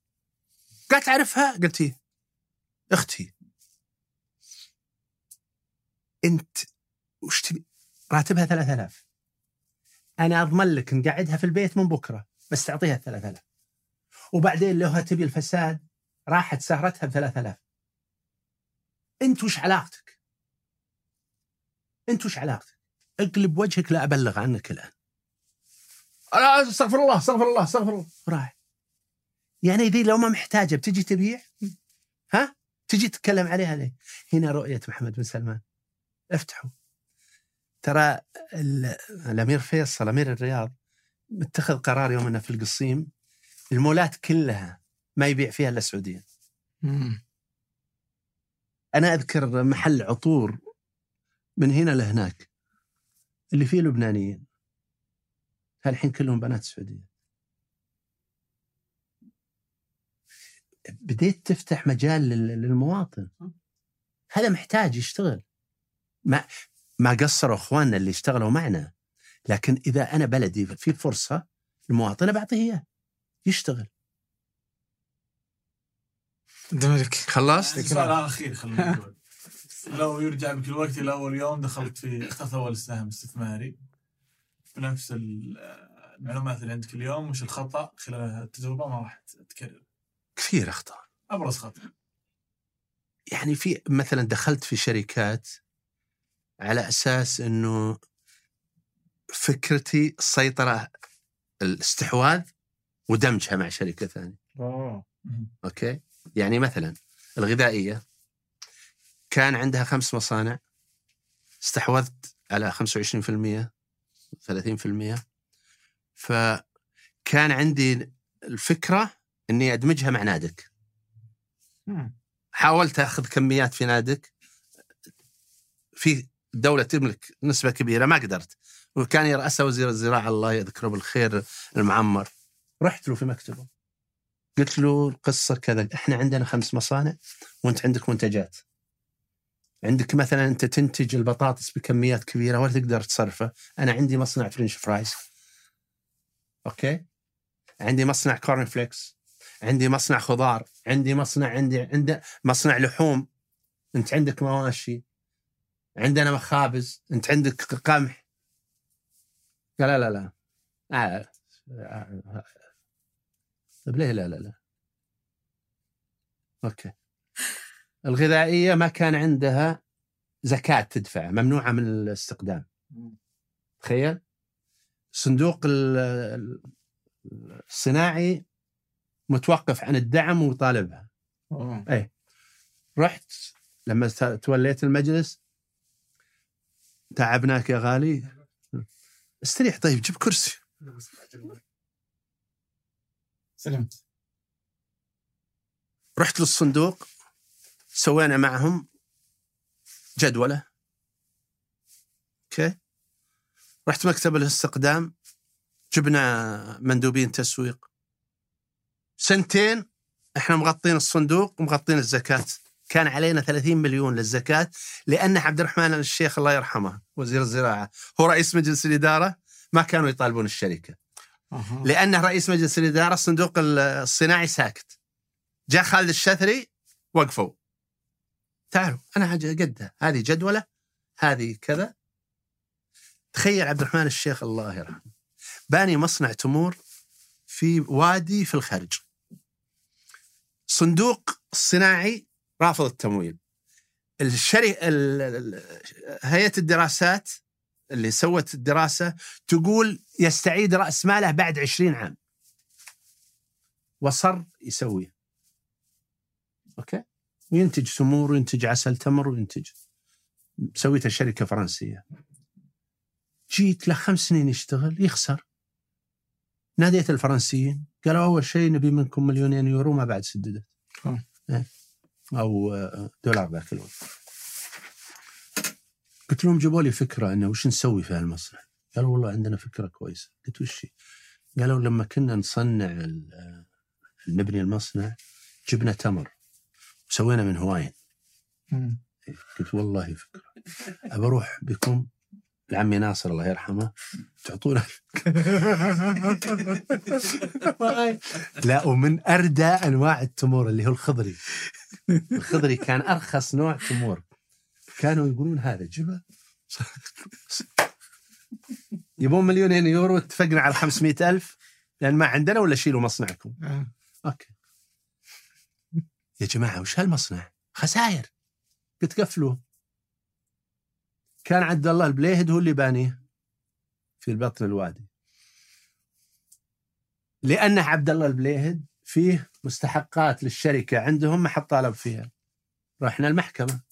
قالت تعرفها؟ قلت إيه. أختي. أنت وش تبي؟ راتبها 3000 أنا أضمن لك نقعدها في البيت من بكرة بس تعطيها 3000 وبعدين لو تبي الفساد راحت سهرتها ب 3000 انت وش علاقتك؟ انت وش علاقتك؟ اقلب وجهك لا أبلغ عنك الآن. أنا استغفر الله استغفر الله استغفر الله راح يعني ذي لو ما محتاجة بتجي تبيع ها؟ تجي تتكلم عليها ليه؟ هنا رؤية محمد بن سلمان افتحوا ترى ال- الأمير فيصل أمير الرياض متخذ قرار يوم أنه في القصيم المولات كلها ما يبيع فيها إلا السعودية. أنا أذكر محل عطور من هنا لهناك اللي فيه لبنانيين. الحين كلهم بنات سعودية. بديت تفتح مجال لل- للمواطن. هذا محتاج يشتغل. ما ما قصروا أخواننا اللي اشتغلوا معنا. لكن إذا أنا بلدي في فرصة المواطن بعطيه إياه. يشتغل. دمرك خلصت؟ سؤال اخير خلينا نقول. لو يرجع بك الوقت إلى أول يوم دخلت في اخترت أول سهم استثماري. بنفس ال- المعلومات اللي عندك اليوم وش الخطأ؟ خلال التجربة ما راح تكرر. كثير أخطاء. أبرز خطأ. يعني في مثلا دخلت في شركات على أساس إنه فكرتي السيطره الاستحواذ ودمجها مع شركة ثانية. أوكي؟ يعني مثلا الغذائية كان عندها خمس مصانع استحوذت على 25% 30% فكان عندي الفكرة إني أدمجها مع نادك. حاولت أخذ كميات في نادك. في دولة تملك نسبة كبيرة ما قدرت. وكان يرأسها وزير الزراعة الله يذكره بالخير المعمر. رحت له في مكتبه. قلت له القصة كذا إحنا عندنا خمس مصانع وأنت عندك منتجات. عندك مثلا أنت تنتج البطاطس بكميات كبيرة ولا تقدر تصرفه أنا عندي مصنع french fries. أوكي؟ عندي مصنع corn flakes. عندي مصنع خضار. عندي مصنع عندي عندي مصنع لحوم. أنت عندك مواشي. عندنا مخابز. أنت عندك قمح. قال لا لا لا. آه. آه. طيب ليه؟ لا لا لا. أوكي. الغذائية ما كان عندها زكاة تدفع ممنوعة من الاستقدام. تخيل؟ صندوق ال- ال- الصناعي متوقف عن الدعم ويطالبها أوه. إيه. رحت لما توليت المجلس. تعبناك يا غالي. [LAUGHS] استريح طيب جيب كرسي. [LAUGHS] سلمت رحت للصندوق سوينا معهم جدولة. أوكي. رحت مكتب الاستقدام جبنا مندوبين تسويق. سنتين إحنا مغطين الصندوق ومغطين الزكاة. كان علينا 30 مليون للزكاة لأن عبد الرحمن الشيخ الله يرحمه وزير الزراعة هو رئيس مجلس الإدارة ما كانوا يطالبون الشركة. لأنه رئيس مجلس الإدارة الصندوق الصناعي ساكت. جاء خالد الشثري وقفوا. تعالوا أنا حاجة قدها هذه جدولة هذه كذا. تخيل عبد الرحمن الشيخ الله يرحمه. باني مصنع تمور في وادي في الخرج صندوق الصناعي رافض التمويل. الشري ال- هيئة الدراسات اللي سوت الدراسة تقول يستعيد رأس ماله بعد 20 عام. وصر يسويه okay؟ وينتج تمور وينتج عسل تمر وينتج. سويته شركه فرنسيه جيت له خمس سنين يشتغل يخسر. ناديت الفرنسيين. قالوا أول شيء نبي منكم مليونين يورو ما بعد سددت. إيه. أو آه، دولار ذاك الوقت. قلت لهم جابوا لي فكرة إنه وش نسوي في هالمصنع؟ قالوا والله عندنا فكرة كويسة. قلت وش؟ قالوا لما كنا نصنع نبني المصنع جبنا تمر وسوينا من هواين. قلت والله فكرة. أبى أروح بكم؟ لعمي ناصر الله يرحمه. تعطونا [LAUGHS] لا ومن أردى أنواع التمور اللي هو الخضري. الخضري كان أرخص نوع تمور. كانوا يقولون هذا جبه [LAUGHS] يبون مليونين يورو اتفقنا على 500 ألف. لأن ما عندنا ولا شيلوا مصنعكم. آه. أوكي. يا جماعة وش هالمصنع؟ خسائر. قلت قفلوه كان عبد الله البليهد هو اللي بانيه في بطن الوادي. لأنه عبد الله البليهد فيه مستحقات للشركة عندهم ما حد طالب فيها. رحنا المحكمة.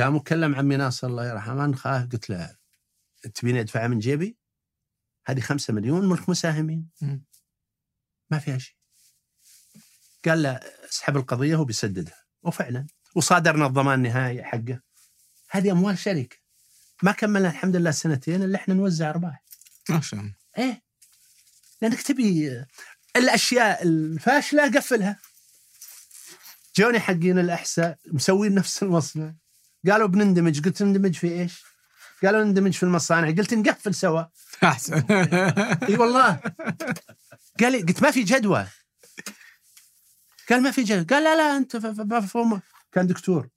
قام وكلم عمي ناصر الله يرحمه نخاف قلت له تبيني ادفعها من جيبي؟ هذه خمسة مليون ملك مساهمين. ما فيها شيء. قال له اسحب القضية وبيسددها وفعلا. وصادرنا الضمان النهائي حقه. هذه أموال شركة. ما كملنا الحمد لله سنتين إلا إحنا نوزع أرباح. ما شاء الله. إيه. لأنك تبي الأشياء الفاشلة قفلها. جوني حقين الأحساء مسوين نفس المصنع. قالوا بنندمج قلت نندمج في إيش؟ قالوا نندمج في المصانع قلت نقفل سوا. أحسن. إي والله. قال لي قلت ما في جدوى قال ما في جدوى قال لا لا أنت ف- ف- مفهوم كان دكتور.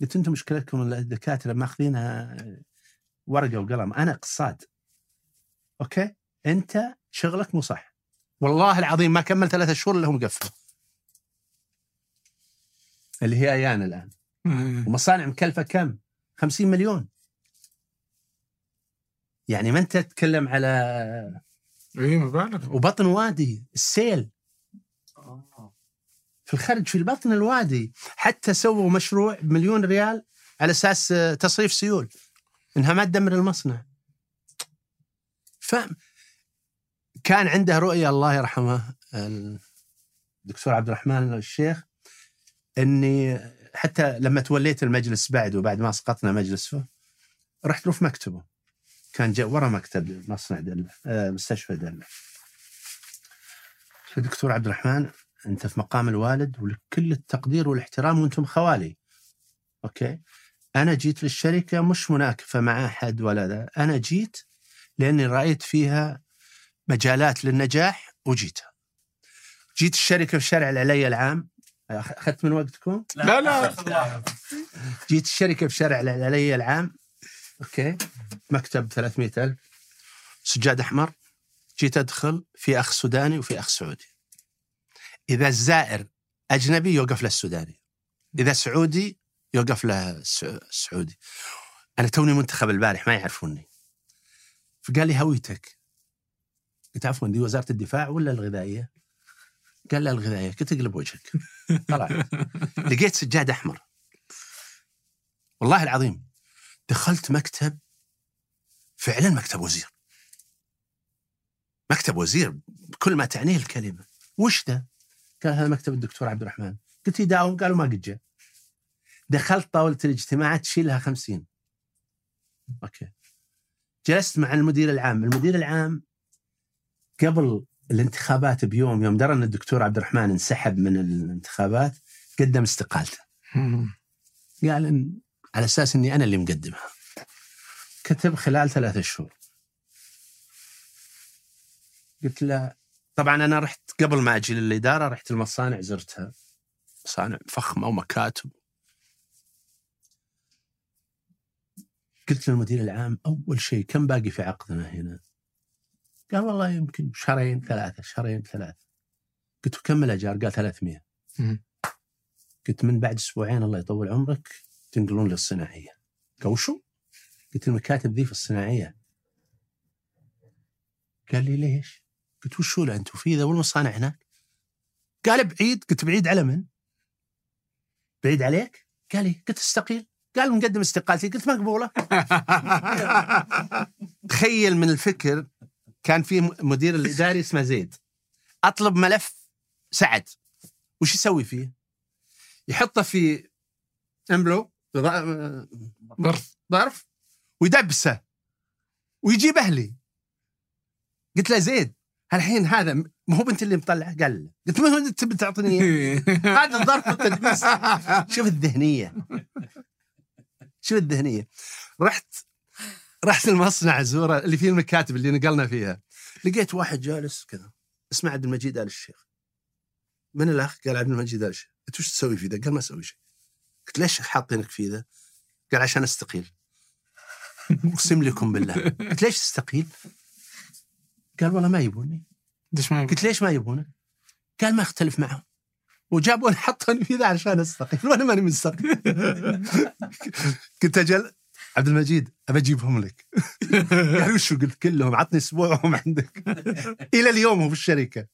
قلت أنتم مشكلتكم الدكاترة ماخذينها ورقة وقلم؟ أنا اقتصاد. okay؟ أنت شغلك مو صح. والله العظيم ما كمل ثلاثة شهور إلا هم قفلوا. اللي هي ايان الآن. ومصانع مكلفة كم؟ 50 مليون. يعني ما أنت تتكلم على اي مبالغ. وبطن وادي السيل. في الخرج في البطن الوادي. حتى سووا مشروع بمليون ريال على أساس آه، تصريف سيول. إنها ما تدمر المصنع. ف كان عنده رؤية الله يرحمه الدكتور عبد الرحمن الشيخ إني حتى لما توليت المجلس بعده بعد ما اسقطنا مجلسه رحت له في مكتبه. كان جاء ورا مكتب مصنع دلة آه، مستشفى دلة. دكتور عبد الرحمن أنت في مقام الوالد ولك كل التقدير والإحترام وأنتم خوالي. okay. أنا جيت للشركة مش مناكفة مع أحد ولا ذا. أنا جيت لأني رأيت فيها مجالات للنجاح وجيتها. جيت الشركة في شارع العلي العام أخذت من وقتكم؟ لا. لا جيت الشركة في شارع العلي العام. okay. مكتب 300 ألف. سجاد أحمر. جيت أدخل في أخ سوداني وفي أخ سعودي. إذا الزائر أجنبي يوقف له السوداني إذا سعودي يوقف له الس- السعودي أنا توني منتخب البارح ما يعرفوني. فقال لي هويتك. قلت عفوا دي وزارة الدفاع ولا الغذائية؟ قال لا الغذائية قلت اقلب وجهك. طلعت لقيت سجاد أحمر. والله العظيم دخلت مكتب فعلا مكتب وزير. مكتب وزير بكل ما تعنيه الكلمة. وش ده؟ قال هذا مكتب الدكتور عبد الرحمن. قلت يداوم قالوا ما قد جاء. دخلت طاولة الاجتماعات تشيلها خمسين. أوكي. جلست مع المدير العام. المدير العام قبل الانتخابات بيوم يوم درى إن الدكتور عبد الرحمن انسحب من الانتخابات قدم استقالته. قال إن على أساس إني أنا اللي مقدمها. كتب خلال ثلاثة شهور. قلت له طبعا أنا رحت قبل ما أجي للإدارة رحت المصانع زرتها. مصانع فخمة ومكاتب. قلت للمدير العام أول شيء كم باقي في عقدنا هنا؟ قال والله يمكن شهرين ثلاثة شهرين ثلاثة قلت له كم الاجار؟ قال 300 مم. قلت من بعد أسبوعين الله يطول عمرك تنقلون للصناعية قال وشو؟ قلت المكاتب ذي في الصناعية قال لي ليش؟ قلت وشو لا أنتم في ذا والمصانع هناك؟ قال بعيد قلت بعيد على من؟ بعيد عليك؟ قال لي قلت استقيل قال مقدم استقالتي قلت مقبولة [LAUGHS] [LAUGHS] تخيل من الفكر كان في مدير الإداري اسمه زيد. أطلب ملف سعد. وش يسوي فيه؟ يحطه في امبلو ظرف. ظرف ويدبسه ويجيب أهلي. قلت له زيد الحين هذا ما هو انت اللي مطلع قال. قلت ما هو انت تبي تعطيني إياه؟ [LAUGHS] هذا الظرف والتدبيس شوف الذهنية. شوف الذهنية. رحت رحت المصنع زوره اللي فيه المكاتب اللي نقلنا فيها. لقيت واحد جالس كذا. اسمه عبد المجيد آل الشيخ. من الأخ؟ قال عبد المجيد آل الشيخ. قلت وش تسوي في ذا؟ قال ما أسوي شيء. قلت ليش حاطينك في ذا؟ قال عشان أستقيل. [LAUGHS] أقسم لكم بالله. قلت ليش تستقيل؟ قال والله ما يبوني. ليش ما قلت ليش ما يبونك؟ قال ما أختلف معهم. وجابوني حطوني في ذا عشان أستقيل. [LAUGHS] وأنا ماني مستقيل. [LAUGHS] قلت أجل عبد المجيد أبى أجيبهم لك. [LAUGHS] قال وشو قلت كلهم عطني أسبوع وهم عندك. إلى اليوم هو في الشركة.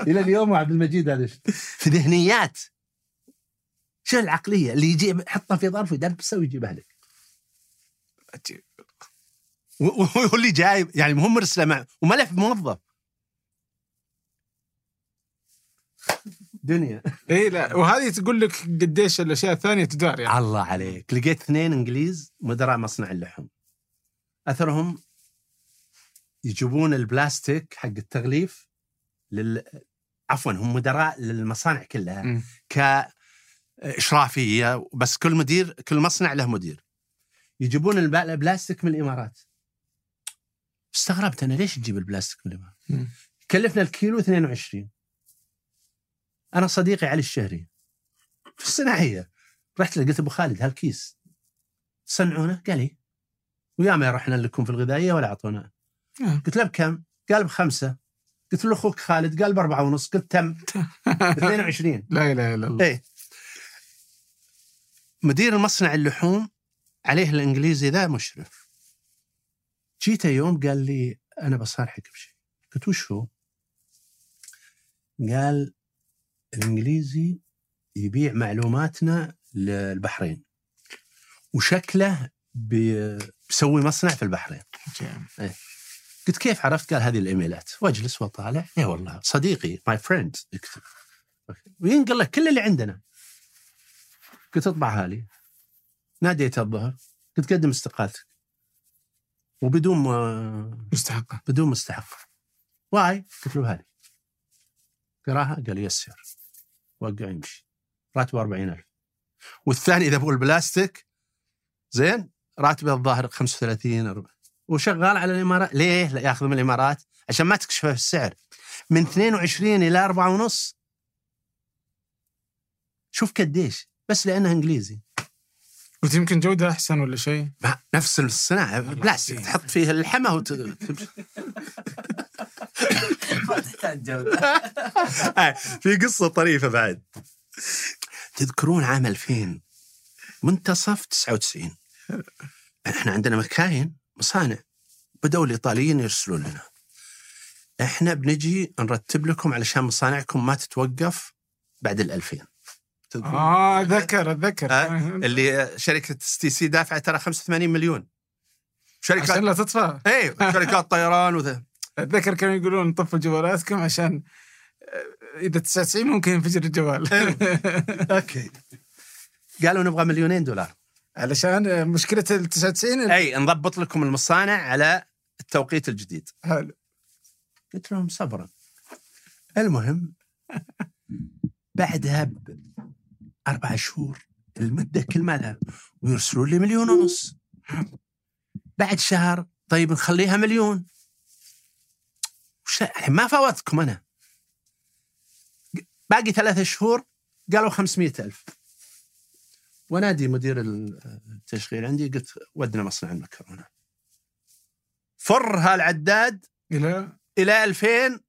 إلى اليوم هو عبد المجيد هذا. في ذهنيات. شو العقلية؟ اللي يجي يحطها في ظرف ويدبسه ويجيبها لك. عجيب. و- و- واللي جاي يعني مو مرسلة مع وملف موظف. دنيا. اي إيه، لا وهذه تقول لك قديش الأشياء الثانية تدار يعني. الله عليك. لقيت اثنين إنجليز مدراء مصنع اللحم. أثرهم يجيبون البلاستيك حق التغليف لل عفوا هم مدراء للمصانع كلها مم. كإشرافية بس كل مدير كل مصنع له مدير. يجيبون الب- البلاستيك من الإمارات. استغربت أنا ليش تجيب البلاستيك من الإمارات؟ كلفنا الكيلو 22 أنا صديقي علي الشهري في الصناعية. رحت له قلت أبو خالد هالكيس. صنعونه؟ قال لي وياما رحنا لكم في الغذائية ولا أعطونا. آه. قلت له بكم؟ قال بخمسة. قلت له أخوك خالد قال بأربعة ونص. قلت تم. [LAUGHS] ب 22 لا إله إلا الله. إيه. مدير المصنع اللحوم عليه الإنجليزي ذا مشرف. جيته يوم قال لي أنا بصارحك بشيء. قلت وش هو؟ قال الإنجليزي يبيع معلوماتنا للبحرين وشكله بي- بيسوي مصنع في البحرين. قلت كيف عرفت؟ قال هذه الإيميلات. واجلس وأطالع. اي والله صديقي my friend يكتب وينقل لك كل اللي عندنا. قلت اطبعها لي. ناديت الظهر. قلت قدم استقالتك. وبدون مستحقة. بدون مستحق why؟ قلت له هذه. قراها؟ قال yes sir. وقع يمشي. راتبه 40000 والثاني إذا هو البلاستيك زين راتبه الظاهر 35 40 وشغال على الإمارات. ليه؟ لا ياخذ من الإمارات. عشان ما تكشفه في السعر. من 22 إلى 4 ونص. شوف قديش بس لأنه إنجليزي. قلت يمكن جودة أحسن ولا شيء؟ نفس الصناعة. بلاستيك تحط فيه اللحمه وت... ما تحتاج جودة آه، في قصة طريفة بعد. تذكرون عام 2000 منتصف 99 إحنا عندنا مكاين مصانع. بدأوا الإيطاليين يرسلون لنا. إحنا بنجي نرتب لكم علشان مصانعكم ما تتوقف بعد ال 2000 تذكرون؟ آه ذكر أتذكر. آه، اللي شركة STC دافعة ترى 85 مليون. شركات عشان لا تطفى. إيه شركات طيران وذا. أتذكر كانوا يقولون طفوا جوالاتكم عشان آه، إذا 99 ممكن ينفجر الجوال. [LAUGHS] okay. قالوا نبغى مليونين دولار. علشان مشكلة ال 99 أي نضبط لكم المصانع على التوقيت الجديد. حلو. قلت لهم صبرا. المهم بعدها بأربع شهور المدة كل مالها ويرسلوا لي مليون ونص. بعد شهر طيب نخليها مليون. ما فوتكم أنا. باقي ثلاثة شهور قالوا خمسمية ألف. ونادي مدير التشغيل عندي قلت ودنا مصنع المكرونة. فر هالعداد إلى؟ إلى 2000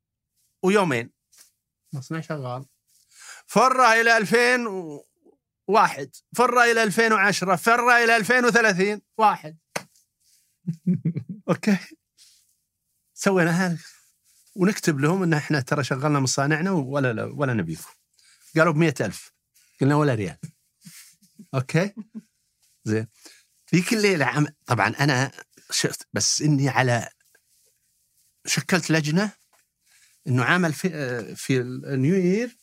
ويومين. مصنع شغال. فره إلى 2001 فره إلى 2010 فره إلى 2030 واحد. [LAUGHS] okay. سوينا هذا ونكتب لهم إن إحنا ترى شغلنا مصانعنا ولا لا ولا نبيكم. قالوا ب ألف. قلنا ولا ريال. okay؟ زين. ذيك الليلة عم... طبعا أنا شفت بس إني على شكلت لجنة إنه عامل في في النيو يير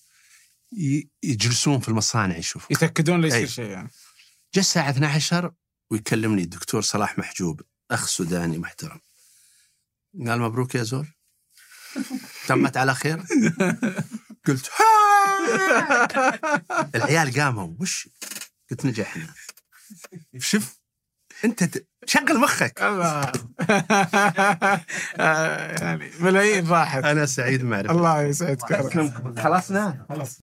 يجلسون في المصانع يشوفوا. يتأكدون لا يصير. شيء يعني. جاء الساعة 12 ويكلمني الدكتور صلاح محجوب أخ سوداني محترم. قال مبروك يا زول تمت على خير؟ [LAUGHS] قلت "ها!" [LAUGHS] العيال قاموا. وش؟ قلت نجحنا شوف أنت ت- شغل مخك. الله [LAUGHS] يعني ملايين راحت أنا سعيد معرفتك الله يسعدك. خلصنا خلاص.